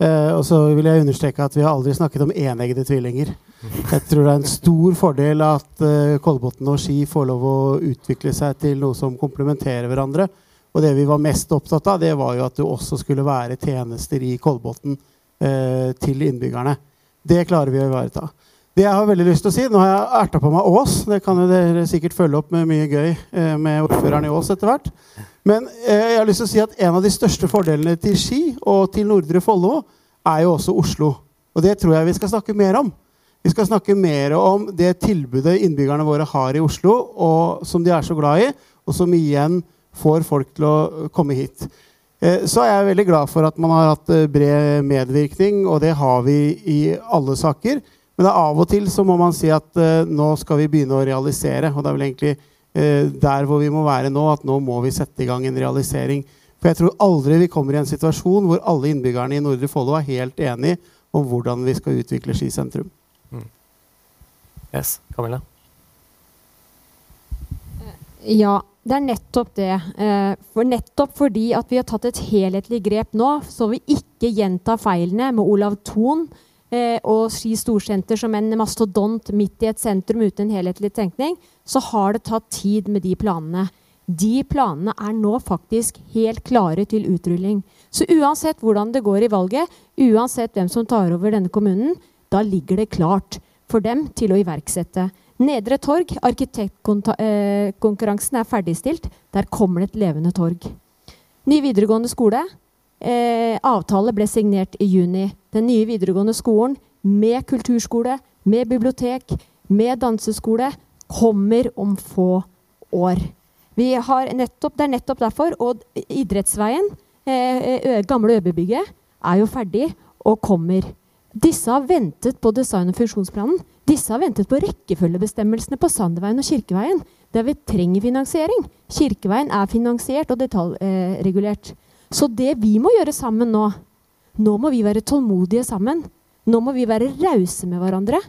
Eh, og så vil jeg understreke at vi har aldri snakket om eneggede tvillinger. Jeg tror det er en stor fordel at uh, Kolbotn og Ski får lov å utvikle seg til noe som komplementerer hverandre. Og det vi var mest opptatt av, det var jo at det også skulle være tjenester i Kolbotn uh, til innbyggerne. Det klarer vi å ivareta. Det jeg har veldig lyst til å si, Nå har jeg erta på meg Ås. Det kan jo dere sikkert følge opp med mye gøy uh, med ordføreren i Ås etter hvert. Men eh, jeg har lyst til å si at en av de største fordelene til Ski og til Nordre Follo er jo også Oslo. Og det tror jeg vi skal snakke mer om. Vi skal snakke mer om det tilbudet innbyggerne våre har i Oslo, og som de er så glad i, og som igjen får folk til å komme hit. Eh, så er jeg veldig glad for at man har hatt eh, bred medvirkning, og det har vi i alle saker. Men av og til så må man si at uh, nå skal vi begynne å realisere. Og det er vel egentlig der hvor vi må være nå, at nå må vi sette i gang en realisering. For jeg tror aldri vi kommer i en situasjon hvor alle innbyggerne i Nordre Follo er helt enige om hvordan vi skal utvikle Ski sentrum. Mm. Yes, Camilla? Ja, det er nettopp det. Eh, for nettopp fordi at vi har tatt et helhetlig grep nå, så vi ikke gjentar feilene med Olav Thon eh, og Ski storsenter som en mastodont midt i et sentrum uten en helhetlig tenkning, så har det tatt tid med de planene. De planene er nå faktisk helt klare til utrulling. Så uansett hvordan det går i valget, uansett hvem som tar over denne kommunen, da ligger det klart for dem til å iverksette. Nedre Torg, arkitektkonkurransen er ferdigstilt. Der kommer det et levende torg. Ny videregående skole, Eh, avtale ble signert i juni. Den nye videregående skolen med kulturskole, med bibliotek, med danseskole kommer om få år. Nettopp, det er nettopp derfor. Og idrettsveien, eh, gamle Øbebygget, er jo ferdig og kommer. Disse har ventet på design- og funksjonsplanen. Disse har ventet på rekkefølgebestemmelsene på Sanderveien og Kirkeveien. Der vi trenger finansiering. Kirkeveien er finansiert og detaljregulert. Eh, så det vi må gjøre sammen nå Nå må vi være tålmodige sammen. Nå må vi være rause med hverandre.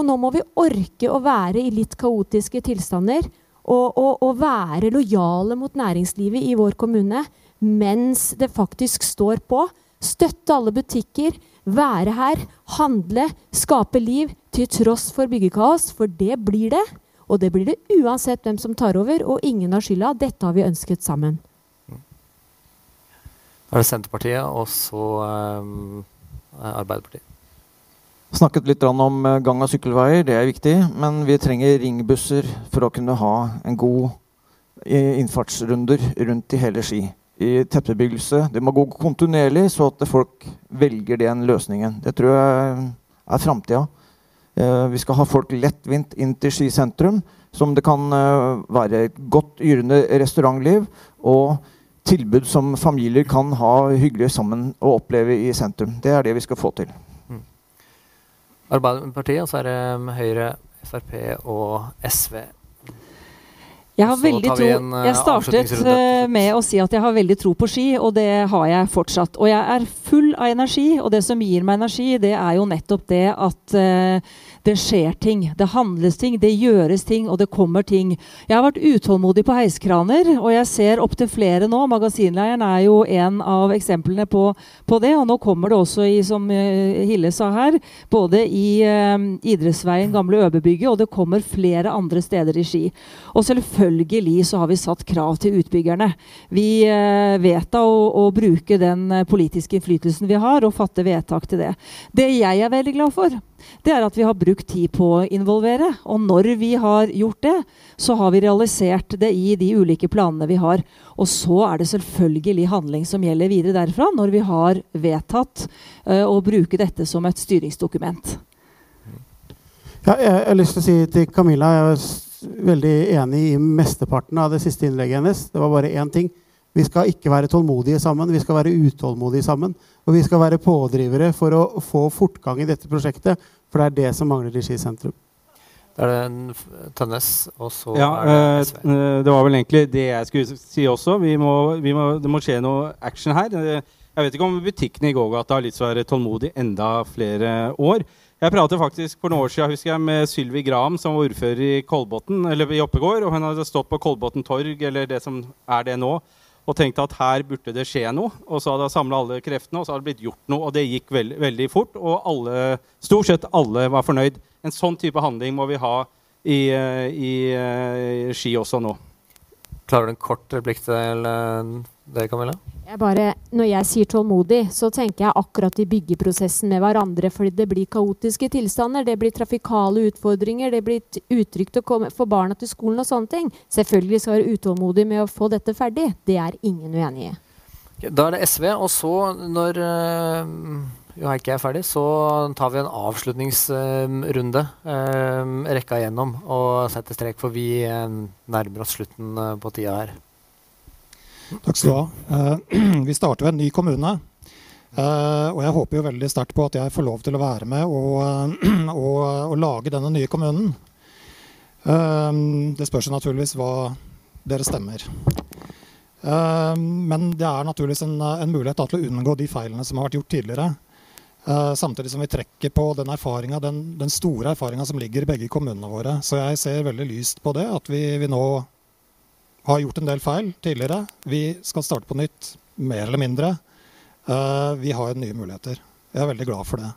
Og nå må vi orke å være i litt kaotiske tilstander. Og, og, og være lojale mot næringslivet i vår kommune mens det faktisk står på. Støtte alle butikker. Være her. Handle. Skape liv til tross for byggekaos. For det blir det. Og det blir det uansett hvem som tar over, og ingen har skylda. Dette har vi ønsket sammen. Da er det Senterpartiet og så um, Arbeiderpartiet. Snakket litt om eh, gang- og sykkelveier, det er viktig. Men vi trenger ringbusser for å kunne ha en god innfartsrunder rundt i hele Ski. I tettbebyggelse. Det må gå kontinuerlig, så at folk velger den løsningen. Det tror jeg er framtida. Eh, vi skal ha folk lettvint inn til Ski sentrum, som det kan være et godt yrende restaurantliv. og tilbud som familier kan ha hyggelig sammen og oppleve i sentrum. Det er det vi skal få til. Arbeiderpartiet, og så er det Høyre, Frp og SV. Jeg, har veldig tro, uh, jeg startet uh, med å si at jeg har veldig tro på ski, og det har jeg fortsatt. Og jeg er full av energi, og det som gir meg energi, det er jo nettopp det at uh, det skjer ting. Det handles ting, det gjøres ting, og det kommer ting. Jeg har vært utålmodig på heiskraner, og jeg ser opptil flere nå. Magasinleiren er jo en av eksemplene på, på, det. Og nå kommer det også i, som uh, Hille sa her, både i eh, Idrettsveien, gamle Øbebygget, og det kommer flere andre steder i Ski. Og selvfølgelig så har vi satt krav til utbyggerne. Vi eh, vet da å, å bruke den politiske innflytelsen vi har, og fatte vedtak til det. Det jeg er veldig glad for, det er at vi har brukt tid på å involvere. Og når vi har gjort det, så har vi realisert det i de ulike planene vi har. Og så er det selvfølgelig handling som gjelder videre derfra, når vi har vedtatt uh, å bruke dette som et styringsdokument. Ja, jeg har lyst til å si til Camilla jeg er veldig enig i mesteparten av det siste innlegget hennes. Det var bare én ting. Vi skal ikke være tålmodige sammen, vi skal være utålmodige sammen. Og vi skal være pådrivere for å få fortgang i dette prosjektet, for det er det som mangler i Ski sentrum. Da er det Tønnes, og så ja, er det SV. Eh, det var vel egentlig det jeg skulle si også. Vi må, vi må, det må skje noe action her. Eh, jeg vet ikke om butikkene i gågata har lyst til å være tålmodig enda flere år. Jeg pratet faktisk for noen år siden husker jeg, med Sylvi Graham, som var ordfører i Kolbotn, eller i Oppegård. og Hun hadde stått på Kolbotn torg, eller det som er det nå, og tenkte at her burde det skje noe. Og så hadde jeg samla alle kreftene, og så hadde det blitt gjort noe. Og det gikk veld, veldig fort, og alle, stort sett alle var fornøyd. En sånn type handling må vi ha i, eh, i, i eh, Ski også nå. Klarer du en kort replikk til uh, det, Camilla? Jeg bare, når jeg sier tålmodig, så tenker jeg akkurat i byggeprosessen med hverandre. fordi det blir kaotiske tilstander, det blir trafikale utfordringer, det blir utrygt å komme, få barna til skolen og sånne ting. Selvfølgelig skal være utålmodig med å få dette ferdig. Det er ingen uenig i. Da er det SV, og så, når jo Jo er ferdig, så tar vi en avslutningsrunde. Uh, rekka igjennom og setter strek, for vi uh, nærmer oss slutten på tida her. Takk skal du ha. Uh, vi starter ved en ny kommune. Uh, og jeg håper jo veldig sterkt på at jeg får lov til å være med og, uh, og, og lage denne nye kommunen. det spørs naturligvis hva dere stemmer. men det er naturligvis en, en mulighet til å unngå de feilene som har vært gjort tidligere. samtidig som vi trekker på den, den, den store erfaringa som ligger i begge kommunene våre. Så jeg ser veldig lyst på det, at vi, vi nå har gjort en del feil tidligere. Vi skal starte på nytt, mer eller mindre. Uh, vi har nye muligheter. Jeg er veldig glad for det.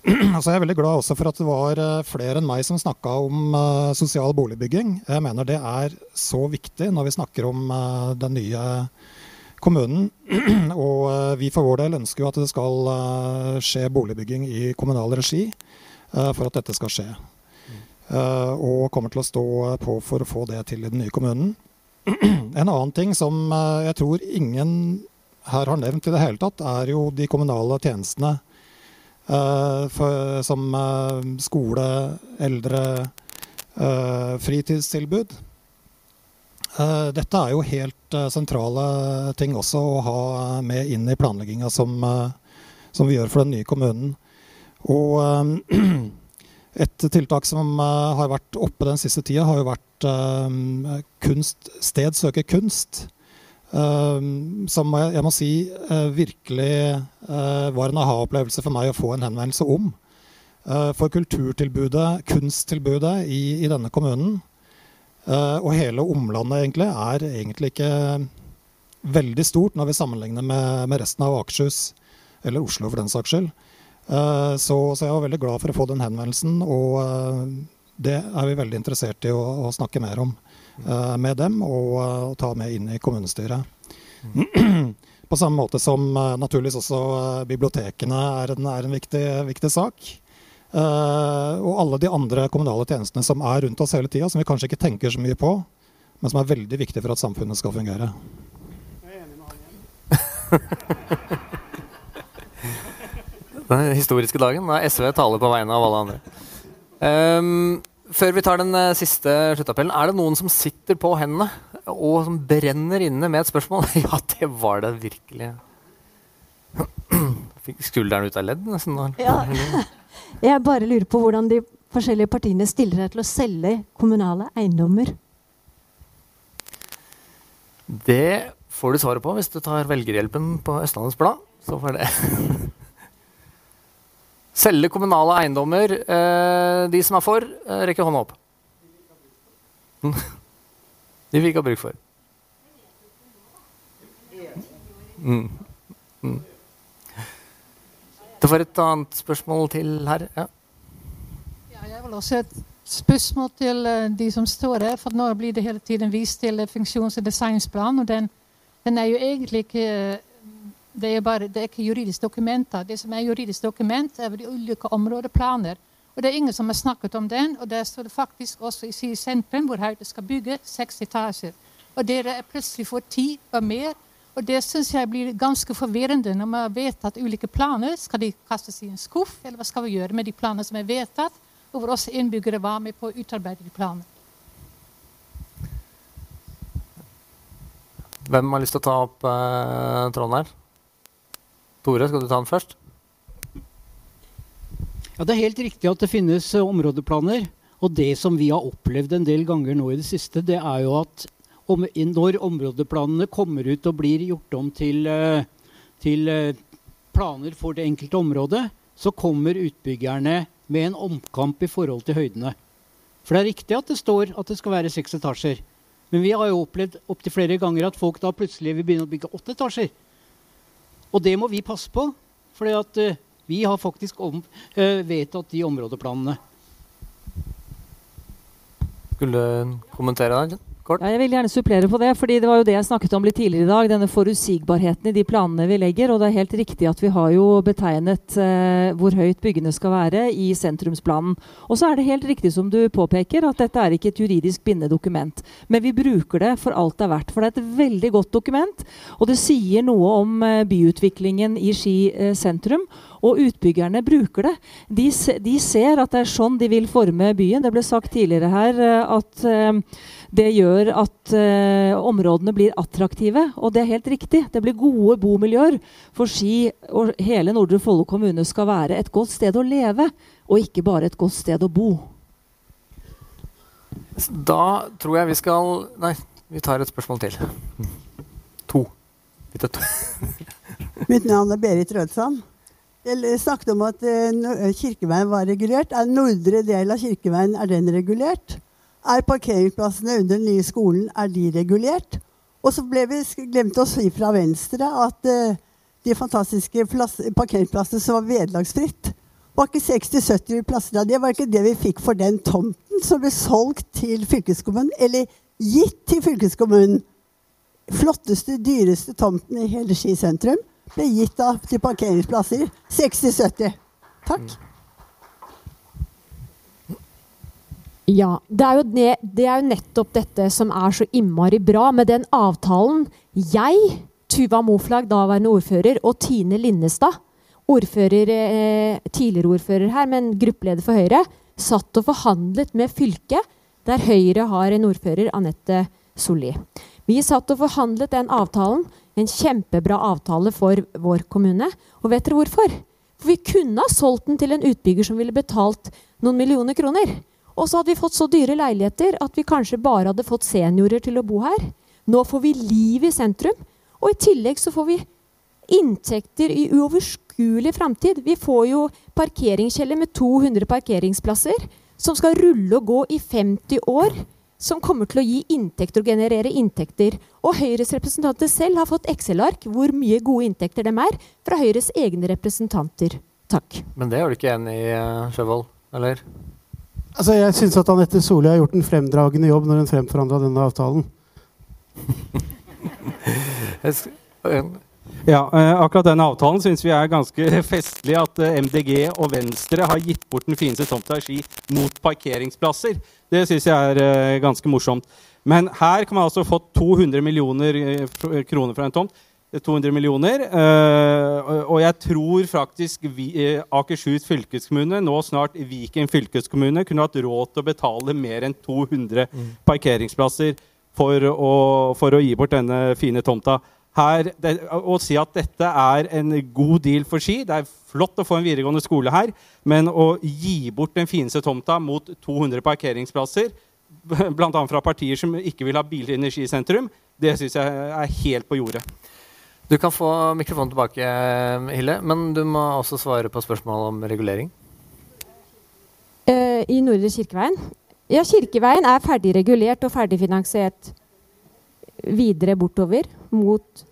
altså jeg er veldig glad også for at det var uh, flere enn meg som snakka om uh, sosial boligbygging. Jeg mener det er så viktig når vi snakker om den nye kommunen. og vi for vår del ønsker jo at det skal skje boligbygging i kommunal regi for at dette skal skje. og kommer til å stå på for å få det til i den nye kommunen. En annen ting som eh, jeg tror ingen her har nevnt i det hele tatt, er jo de kommunale tjenestene. Uh, for, som uh, skole, eldre, fritidstilbud. dette er jo helt sentrale ting også å ha med inn i planlegginga som, som, vi gjør for den nye kommunen. Og et tiltak som har vært oppe den siste tida, har jo vært uh, kunst, Sted søker kunst. Uh, som jeg, jeg, må si uh, virkelig var en aha-opplevelse for meg å få en henvendelse om. for kulturtilbudet, kunsttilbudet i, i denne kommunen, og hele omlandet egentlig, er egentlig ikke veldig stort når vi sammenligner med, med resten av Akershus, eller Oslo for den saks skyld. Så, så, jeg var veldig glad for å få den henvendelsen. og det er vi veldig interessert i å, å snakke mer om uh, med dem, og, uh, ta med inn i kommunestyret. Mm. På samme måte som uh, naturligvis også bibliotekene er en, er en viktig, viktig, sak. og alle de andre kommunale tjenestene som er rundt oss hele tida, som vi kanskje ikke tenker så mye på, men som er veldig viktige for at samfunnet skal fungere. Den historiske dagen da SV taler på vegne av alle andre. Um, før vi tar den uh, siste sluttappellen, er det noen som sitter på hendene og som brenner inne med et spørsmål? ja, det var det virkelig. Fikk skulderen ut av ledd, nesten. Ja. Jeg bare lurer på hvordan de forskjellige partiene stiller seg til å selge kommunale eiendommer. Det får du svaret på hvis du tar velgerhjelpen på Østlandets Blad. Så får det Selge kommunale eiendommer. Eh, de som er for, eh, rekker hånda opp. de vi ikke har bruk for. Mm. Mm. Det var et annet spørsmål til her. Ja. ja jeg vil også et spørsmål til uh, de som står der. For nå blir det hele tiden vist til funksjons- og designsplan. Og den, den er jo egentlig ikke det er, bare, det er ikke juridiske dokumenter. Det som er juridisk dokument, er de ulike områdeplaner. Og det er ingen som har snakket om den. Og der står det faktisk også i sentrum hvor Høyre skal bygge, seks etasjer. Og dere er plutselig får ti og mer. Og det syns jeg blir ganske forvirrende når man har vedtatt ulike planer. Skal de kastes i en skuff, eller hva skal vi gjøre med de planene som er vedtatt? Og hvor også innbyggere var med på å utarbeide de planene. Hvem har lyst til å ta opp eh, tråden her? Tore, skal du ta den først? Ja, Det er helt riktig at det finnes uh, områdeplaner. Og det som vi har opplevd en del ganger nå i det siste, det er jo at om, når områdeplanene kommer ut og blir gjort om til, uh, til uh, planer for det enkelte området, så kommer utbyggerne med en omkamp i forhold til høydene. For det er riktig at det står at det skal være seks etasjer. Men vi har jo opplevd opptil flere ganger at folk da plutselig vil begynne å bygge åtte etasjer. Og det må vi passe på, for uh, vi har faktisk om, uh, vedtatt de områdeplanene. Skulle du kommentere det, Ja, jeg vil gjerne supplere på det, fordi det var jo det jeg snakket om litt tidligere i dag. Denne forutsigbarheten i de planene vi legger. Og det er helt riktig at vi har jo betegnet eh, hvor høyt byggene skal være i sentrumsplanen. Og så er det helt riktig som du påpeker, at dette er ikke et juridisk bindende dokument. Men vi bruker det for alt det er verdt. For det er et veldig godt dokument. Og det sier noe om eh, byutviklingen i Ski eh, sentrum. Og utbyggerne bruker det. De, de, ser at det er sånn de vil forme byen. Det ble sagt tidligere her eh, at uh, det gjør at eh, områdene blir attraktive. Og det er helt riktig. Det blir gode bomiljøer. For Ski og hele Nordre Follo kommune skal være et godt sted å leve, og ikke bare et godt sted å bo. Da tror jeg vi skal Nei, vi tar et spørsmål til. To. Vi tar to. Mitt navn er Berit Rødsand. Jeg snakket om at uh, Kirkeveien var regulert. Er nordre del av Kirkeveien er den regulert? Er parkeringsplassene under den nye skolen er de regulert? Og så ble vi glemt å si fra Venstre at uh, de fantastiske parkeringsplassene som var vederlagsfritt, var ikke 60-70 plasser av det var ikke det vi fikk for den tomten som ble solgt til fylkeskommunen, eller gitt til fylkeskommunen. Flotteste, dyreste tomten i hele Ski sentrum ble gitt av til parkeringsplasser. 60-70. Takk. Ja. Det er, det, det er, jo nettopp dette som er så innmari bra med den avtalen. Jeg, Tuva Moflag, daværende ordfører, og Tine Linnestad, ordfører, eh, tidligere ordfører her, men gruppeleder for Høyre, satt og forhandlet med fylket, der Høyre har en ordfører, Anette Solli. Vi satt og forhandlet den avtalen. En kjempebra avtale for vår kommune. Og vet dere hvorfor? For vi kunne ha solgt den til en utbygger som ville betalt noen millioner kroner. Og så hadde vi fått så dyre leiligheter at vi kanskje bare hadde fått seniorer til å bo her. Nå får vi liv i sentrum. Og i tillegg så får vi inntekter i uoverskuelig framtid. Vi får jo parkeringskjeller med 200 parkeringsplasser som skal rulle og gå i 50 år som kommer til å gi inntekter og generere inntekter. Og Høyres representanter selv har fått Excel-ark hvor mye gode inntekter de er, fra Høyres egne representanter. Takk. Men det er du ikke enig i, eh, Sjøvold? Eller? Altså, jeg syns at Anette Solli har gjort en fremdragende jobb når hun fremforhandla denne avtalen. Ja, eh, akkurat den avtalen syns vi er ganske festlig. At eh, MDG og Venstre har gitt bort den fineste tomta i Ski mot parkeringsplasser. Det syns jeg er eh, ganske morsomt. Men her kan man altså få 200 millioner kroner fra en tomt. 200 millioner. og jeg tror faktisk Akershus fylkeskommune, nå snart Viken fylkeskommune, kunne hatt råd til å betale mer enn 200 mm. parkeringsplasser for å, for å gi bort denne fine tomta her, det, å si at dette er en god deal for Ski. Det er flott å få en videregående skole her, men å gi bort den fineste tomta mot 200 parkeringsplasser, bl.a. fra partier som ikke vil ha biler inn i Ski sentrum, det syns jeg er helt på jordet. Du kan få mikrofonen tilbake, Hille, men du må også svare på spørsmål om regulering. Uh, I Nordre Kirkeveien? Ja, Kirkeveien er ferdig regulert og ferdigfinansiert videre bortover mot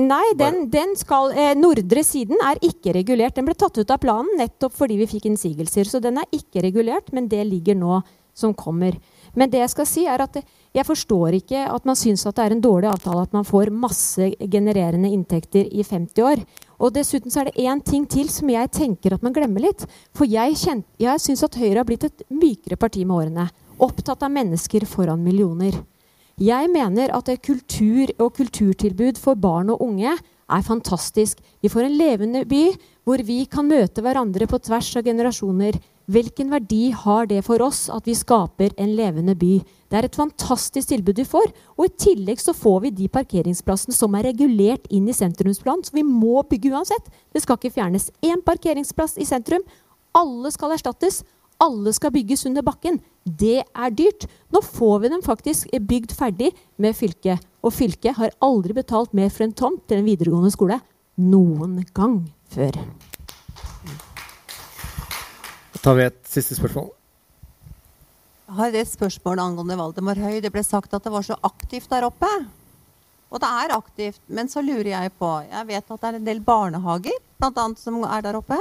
Nei, den, den skal, eh, nordre siden er ikke regulert. Den ble tatt ut av planen nettopp fordi vi fikk innsigelser. Så den er ikke regulert, men det ligger nå som kommer. Men det jeg skal si er at jeg forstår ikke at man syns at det er en dårlig avtale at man får masse genererende inntekter i 50 år. Og dessuten så er det én ting til som jeg tenker at man glemmer litt. For jeg, kjent, jeg syns at Høyre har blitt et mykere parti med årene opptatt av mennesker foran millioner. Jeg mener at kultur og kulturtilbud for barn og unge er fantastisk. Vi får en levende by hvor vi kan møte hverandre på tvers av generasjoner. Hvilken verdi har det for oss at vi skaper en levende by? Det er et fantastisk tilbud vi får. Og i tillegg så får vi de parkeringsplassene som er regulert inn i sentrumsplanen. Så vi må bygge uansett. Det skal ikke fjernes én parkeringsplass i sentrum. Alle skal erstattes alle skal bygges under bakken. Det er dyrt. Nå får vi dem faktisk bygd ferdig med fylket. Og fylket har aldri betalt mer for en tomt til en videregående skole noen gang før. Tar vi et siste spørsmål. Jeg har et spørsmål angående Valdemar Høy. Det ble sagt at det var så aktivt der oppe. Og det er aktivt, men så lurer jeg på Jeg vet at det er en del barnehager blant annet, som er der oppe.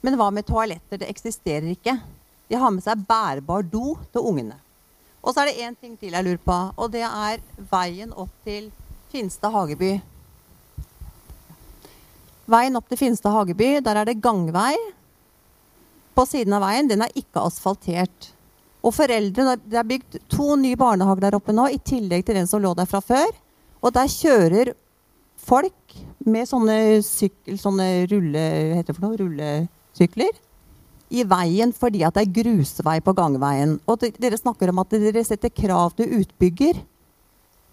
Men hva med toaletter? Det eksisterer ikke. De har med seg bærbar do til ungene. Og så er det én ting til jeg lurer på, og det er veien opp til Finstad Hageby. Veien opp til Finstad Hageby, der er det gangvei på siden av veien. Den er ikke asfaltert. Og foreldre, Det er bygd to nye barnehager der oppe nå, i tillegg til den som lå der fra før. Og der kjører folk med sånne, sykkel, sånne rulle, det noe, rullesykler i veien fordi at det er grusvei på gangveien. Og dere snakker om at dere setter krav til utbygger.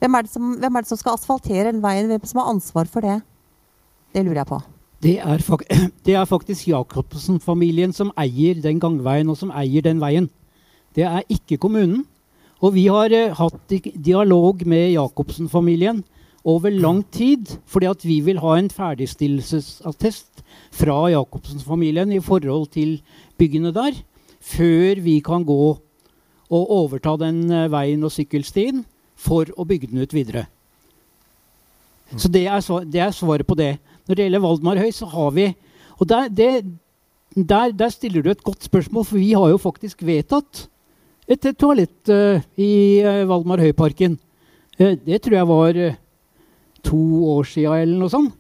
Hvem er, som, hvem er, det som, skal asfaltere den veien? Hvem som har ansvar for det? Det lurer jeg på. Det er, det er faktisk Jacobsen-familien som eier den gangveien, og som eier den veien. Det er ikke kommunen. Og vi har eh, hatt dialog med Jacobsen-familien over lang tid, fordi at vi vil ha en ferdigstillelsesattest fra Jacobsen-familien i forhold til byggene der, før vi kan gå og overta den uh, veien og sykkelstien for å bygge den ut videre. Mm. Så det er, det er, svaret på det. Når det gjelder Valdmarhøy, så har vi Og der, det, der, der, stiller du et godt spørsmål, for vi har jo faktisk vedtatt et, et toalett uh, i uh, Valdmarhøyparken. Uh, det tror jeg var to år sia eller noe sånt.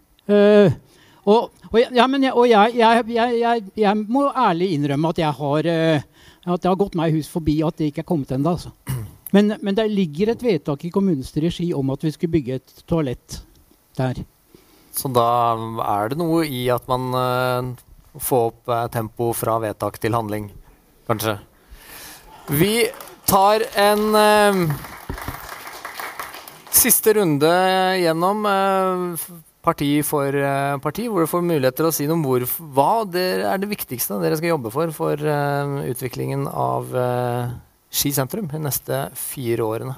og, og, ja, jeg, og jeg, jeg, jeg, må ærlig innrømme at har, at det har gått meg hus forbi at det ikke er kommet ennå. Altså. Men, men det ligger et vedtak i kommunens regi om at vi skulle bygge et toalett der. Så da er det noe i at man uh, får opp uh, tempo fra vedtak til handling, kanskje? Vi tar en uh, siste runde gjennom parti for parti, hvor du får mulighet til å si noe om hvor, hva det er det viktigste dere skal jobbe for for utviklingen av Ski sentrum de neste fire årene.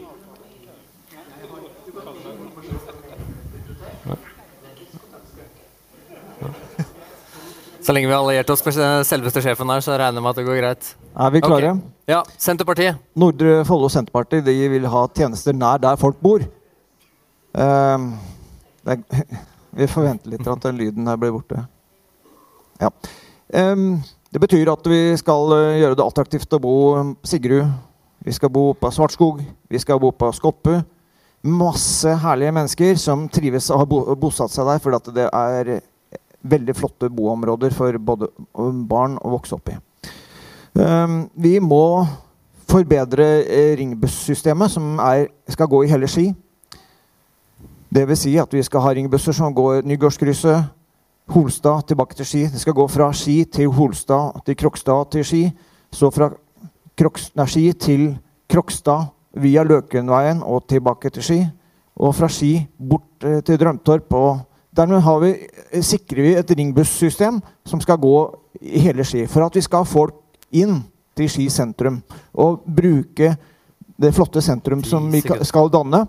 Så lenge vi har alliert oss med selveste sjefen her, så regner jeg med at det går greit. Er vi klare? Okay. Ja, Senterpartiet. Nordre Follo Senterparti de vil ha tjenester nær der folk bor. Uh, er, vi forventer litt at den lyden her blir borte. Ja. Um, det betyr at vi skal uh, gjøre det attraktivt å bo på Sigrud. Vi skal bo på Svartskog. Vi skal bo på Skoppe. Masse herlige mennesker som trives og har bosatt seg der fordi det er veldig flotte boområder for både barn å vokse opp i. Um, vi må forbedre eh, ringbussystemet, som er, skal gå i hele Ski. Vil si at vi skal ha ringbusser som går Nygårdskrysset, Holstad tilbake til Ski. Det skal gå fra Ski til Holstad til Krokstad til Ski. Så fra Kroks, nei, Ski til Krokstad via Løkenveien og tilbake til Ski. Og fra Ski bort eh, til Drømtorp og Dermed vi, eh, sikrer vi et ringbussystem som skal gå i hele Ski. For at vi skal ha folk inn til Ski sentrum og bruke det flotte sentrum som vi skal danne,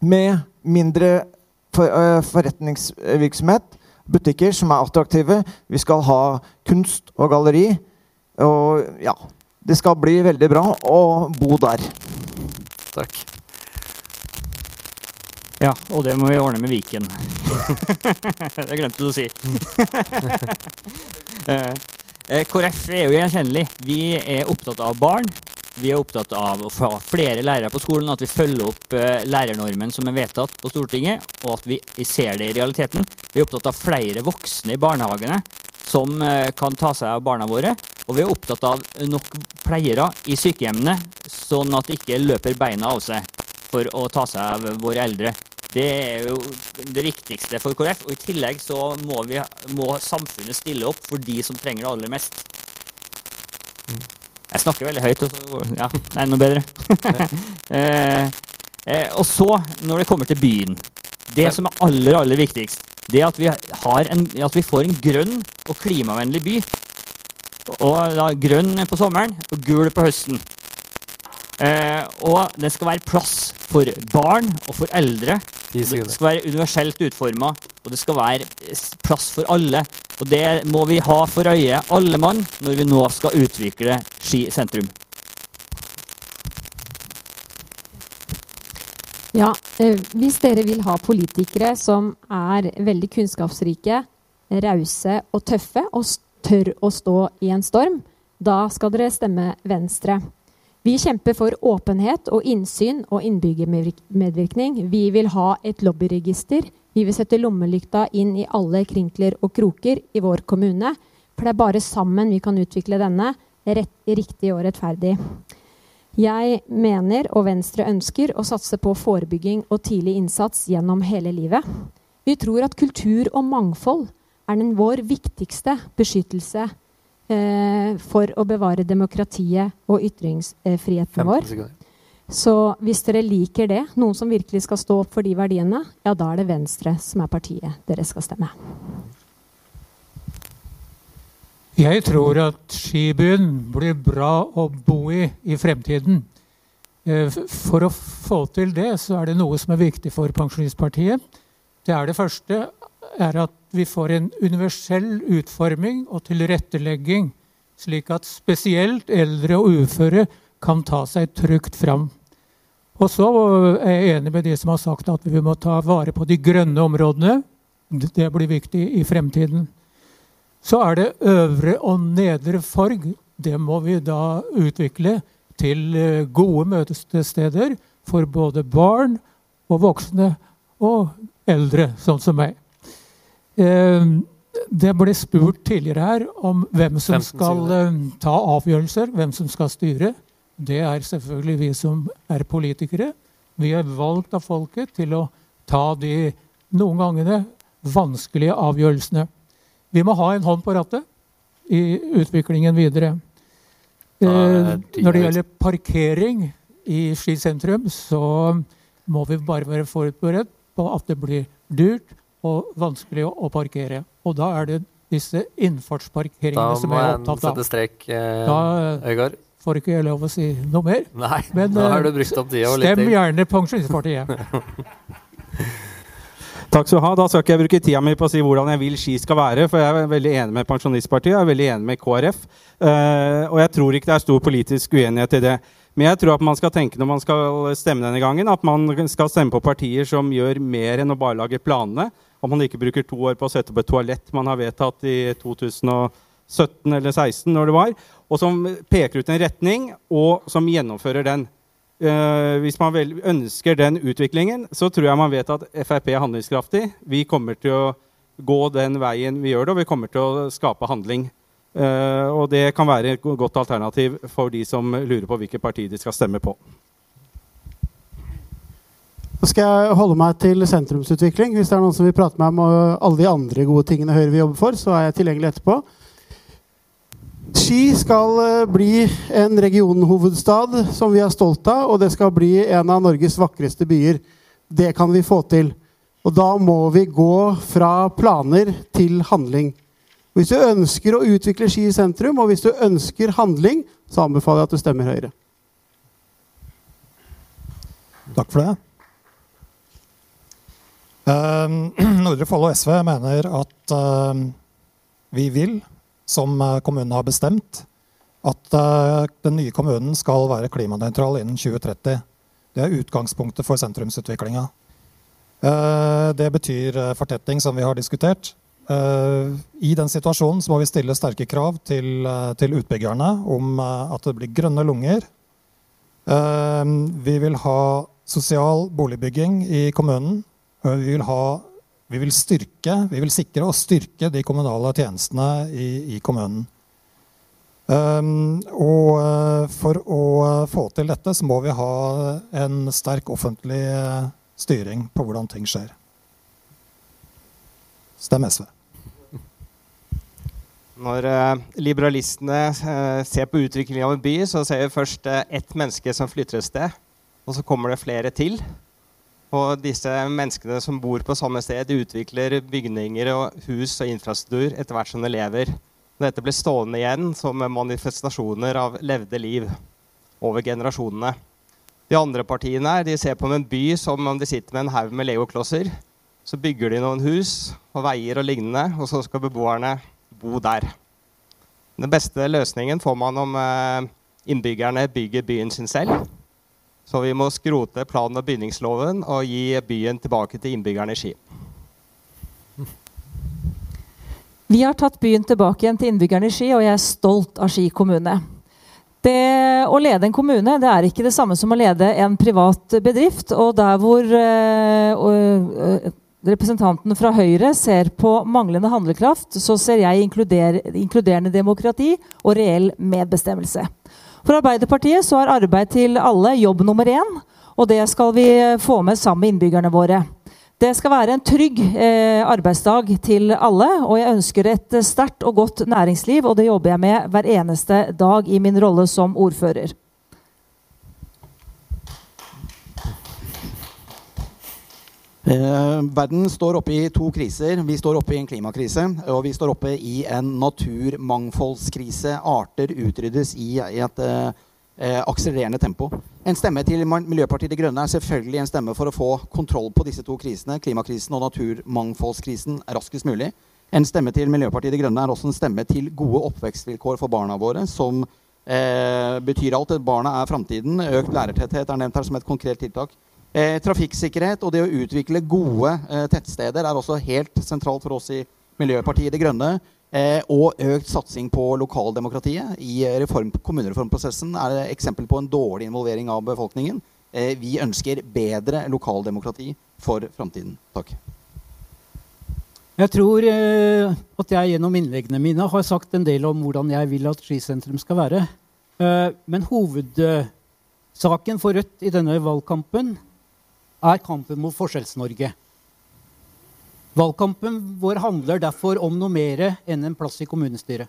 med mindre uh, forretningsvirksomhet, butikker som er attraktive. Vi skal ha kunst og galleri. Og ja Det skal bli veldig bra å bo der. Takk. Ja, og det må vi ordne med Viken. det glemte du å si. Eh, KrF er jo gjenkjennelig. Vi er opptatt av barn. Vi er opptatt av å få flere lærere på skolen, at vi følger opp uh, lærernormen som er vedtatt på Stortinget, og at vi, ser det i realiteten. Vi er opptatt av flere voksne i barnehagene som kan ta seg av barna våre. Og vi er opptatt av nok pleiere i sykehjemmene, sånn at de ikke løper beina av seg for å ta seg av våre eldre. Det er jo det viktigste for KrF. Og i tillegg så må, vi, må samfunnet stille opp for de som trenger det aller mest. Jeg snakker veldig høyt. Så, ja, det er noe bedre. eh, eh, og så, når det kommer til byen Det som er aller, aller viktigst, det er at vi, en, at vi får en grønn og klimavennlig by. Og da grønn på sommeren og gul på høsten. Eh, og det skal være plass for barn og for eldre. Det skal være universelt utforma, og det skal være plass for alle. Og Det må vi ha for øye, alle mann, når vi nå skal utvikle Ski sentrum. Ja, eh, Hvis dere vil ha politikere som er veldig kunnskapsrike, rause og tøffe, og tør å stå i en storm, da skal dere stemme Venstre. Vi kjemper for åpenhet og innsyn og innbyggermedvirkning. Vi vil ha et lobbyregister. Vi vil sette lommelykta inn i alle krinkler og kroker i vår kommune. For det er bare sammen vi kan utvikle denne rett, riktig og rettferdig. Jeg mener, og Venstre ønsker, å satse på forebygging og tidlig innsats gjennom hele livet. Vi tror at kultur og mangfold er den vår viktigste beskyttelse for å bevare demokratiet og ytringsfriheten vår. Så hvis dere liker det, noen som virkelig skal stå opp for de verdiene, ja, da er det Venstre som er partiet dere skal stemme. Jeg tror at Skibyen blir bra å bo i i fremtiden. Eh, for å få til det, så er det noe som er viktig for Pensjonistpartiet. Det er det første er at vi får en universell utforming og tilrettelegging, slik at spesielt eldre og uføre kan ta seg trygt fram. Og så er jeg enig med de som har sagt at vi må ta vare på de grønne områdene. Det blir viktig i fremtiden. Så er det øvre og nedre Forg. Det må vi da utvikle til eh, gode møtesteder for både barn og voksne og eldre, sånn som meg. Ehm, det ble spurt tidligere her om hvem som skal ehm, ta avgjørelser, hvem som skal styre. Det er selvfølgelig vi som er politikere. Vi er valgt av folket til å ta de noen gangene vanskelige avgjørelsene. Vi må ha en hånd på rattet i utviklingen videre. Eh, når det gjelder parkering i Ski sentrum, så må vi bare være forberedt på at det blir dyrt, og vanskelig å, å, parkere. Og da er det disse innfartsparkeringene som jeg er opptatt av. Da må en sette strek, eh, Øygard. Får ikke jeg lov å si noe mer. Nei, Men da har du eh, brukt opp tida og litt Stem gjerne Pensjonistpartiet. Takk skal du ha. Da skal ikke jeg bruke tida mi på å si hvordan jeg vil Ski skal være, for jeg er veldig enig med Pensjonistpartiet jeg er veldig enig med KrF. Uh, eh, og jeg tror ikke det er stor politisk uenighet i det. Men jeg tror at man skal tenke når man skal stemme denne gangen, at man skal stemme på partier som gjør mer enn å bare lage planene. At man ikke bruker to år på å sette opp et toalett man har vedtatt i 2017 eller 2016, når det var, og som peker ut en retning, og som gjennomfører den. Uh, hvis man vel ønsker den utviklingen, så tror jeg man vet at Frp er handlingskraftig. Vi kommer til å gå den veien vi gjør det, og vi kommer til å skape handling. Uh, og det kan være et godt alternativ for de som lurer på hvilket parti de skal stemme på. Skal jeg holde meg til sentrumsutvikling. Hvis det er noen som vil prate med meg om alle de andre gode tingene Høyre vil jobbe for, så er jeg tilgjengelig etterpå. Ski skal uh, bli en regionhovedstad som vi er stolt av, og det skal bli en av Norges vakreste byer. Det kan vi få til. Og da må vi gå fra planer til handling. Hvis du ønsker å utvikle Ski sentrum, og hvis du ønsker handling, så anbefaler jeg at du stemmer Høyre. Takk for det. Uh, Nordre Follo SV mener at uh, vi vil, som eh, kommunen har bestemt, at uh, den nye kommunen skal være klimanøytral innen 2030. Det er utgangspunktet for sentrumsutviklinga. Det betyr fortetting, som vi har diskutert. I den situasjonen må vi stille sterke krav til, til utbyggerne om at det blir grønne lunger. vi vil ha sosial boligbygging i kommunen. Vi vil, ha, vi vil styrke, vi vil sikre og styrke de kommunale tjenestene i, i kommunen. og for å få til dette så må vi ha en sterk offentlig styring på hvordan ting skjer. Stem SV. Når uh, liberalistene ser på utviklingen av en by, så ser vi først uh, ett menneske som flytter et sted. Og så kommer det flere til. Og disse menneskene som bor på samme sted, utvikler bygninger og hus og infrastruktur etter hvert som de lever. Dette blir stående igjen som manifestasjoner av levde liv over generasjonene. De andre partiene de ser på en by som om de sitter med en haug med legoklosser. Så bygger de noen hus og veier og lignende, og så skal beboerne bo der. Den beste løsningen får man om eh, innbyggerne bygger byen sin selv. Så vi må skrote plan- og bygningsloven og gi byen tilbake til innbyggerne i Ski. Vi har tatt byen tilbake igjen til innbyggerne i Ski, og jeg er stolt av Ski kommune. Det å lede en kommune det er ikke det samme som å lede en privat bedrift. Og der hvor øh, representanten fra Høyre ser på manglende handlekraft, så ser jeg inkluder, inkluderende demokrati og reell medbestemmelse. For Arbeiderpartiet så er arbeid til alle jobb nummer én, og det skal vi få med sammen med innbyggerne våre. Det skal være en trygg eh, arbeidsdag til alle, og jeg ønsker et sterkt og godt næringsliv, og det jobber jeg med hver eneste dag i min rolle som ordfører. Eh, verden står oppe i to kriser. Vi står oppe i en klimakrise, og vi står oppe i en naturmangfoldskrise. Arter utryddes i, et eh, eh akselererende tempo. En stemme til Miljøpartiet De Grønne er selvfølgelig en stemme for å få kontroll på disse to krisene, klimakrisen og naturmangfoldskrisen, raskest mulig. En stemme til Miljøpartiet De Grønne er også en stemme til gode oppvekstvilkår for barna våre, som eh, betyr alt. Barna er framtiden. Økt lærertetthet er nevnt her som et konkret tiltak. Eh, trafikksikkerhet og det å utvikle gode eh, tettsteder er også helt sentralt for oss i Miljøpartiet De Grønne. Eh, og økt satsing på lokaldemokratiet i reform, kommunereformprosessen er et eksempel på en dårlig involvering av befolkningen. Eh, vi ønsker bedre lokaldemokrati for framtiden. Takk. Jeg tror eh, at jeg gjennom innleggene mine har sagt en del om hvordan jeg vil at Skisentrum skal være. Eh, men hovedsaken for Rødt i denne valgkampen er kampen mot Forskjells-Norge. Valgkampen vår handler derfor om noe mer enn en plass i kommunestyret.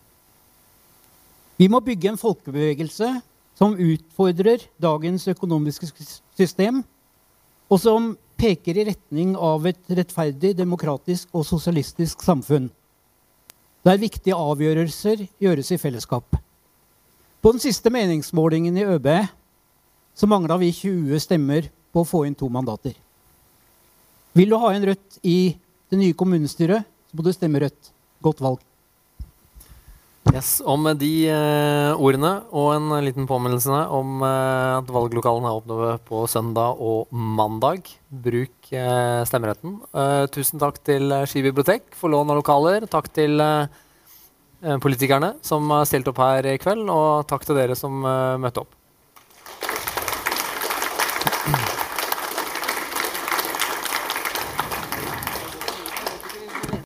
Vi må bygge en folkebevegelse som utfordrer dagens økonomiske system, og som peker i retning av et rettferdig, demokratisk og sosialistisk samfunn. Der viktige avgjørelser gjøres i fellesskap. På den siste meningsmålingen i ØB så mangla vi 20 stemmer på å få inn to mandater. Vil du ha inn Rødt i det nye kommunestyret, så må du stemme Rødt. Godt valg. Yes, og med de uh, ordene og en liten påminnelse om uh, at valglokalene er åpne på søndag og mandag. Bruk uh, stemmeretten. tusen takk til Ski bibliotek for lån av lokaler. Takk til politikerne som har stilt opp her i kveld, og takk til dere som møtte opp.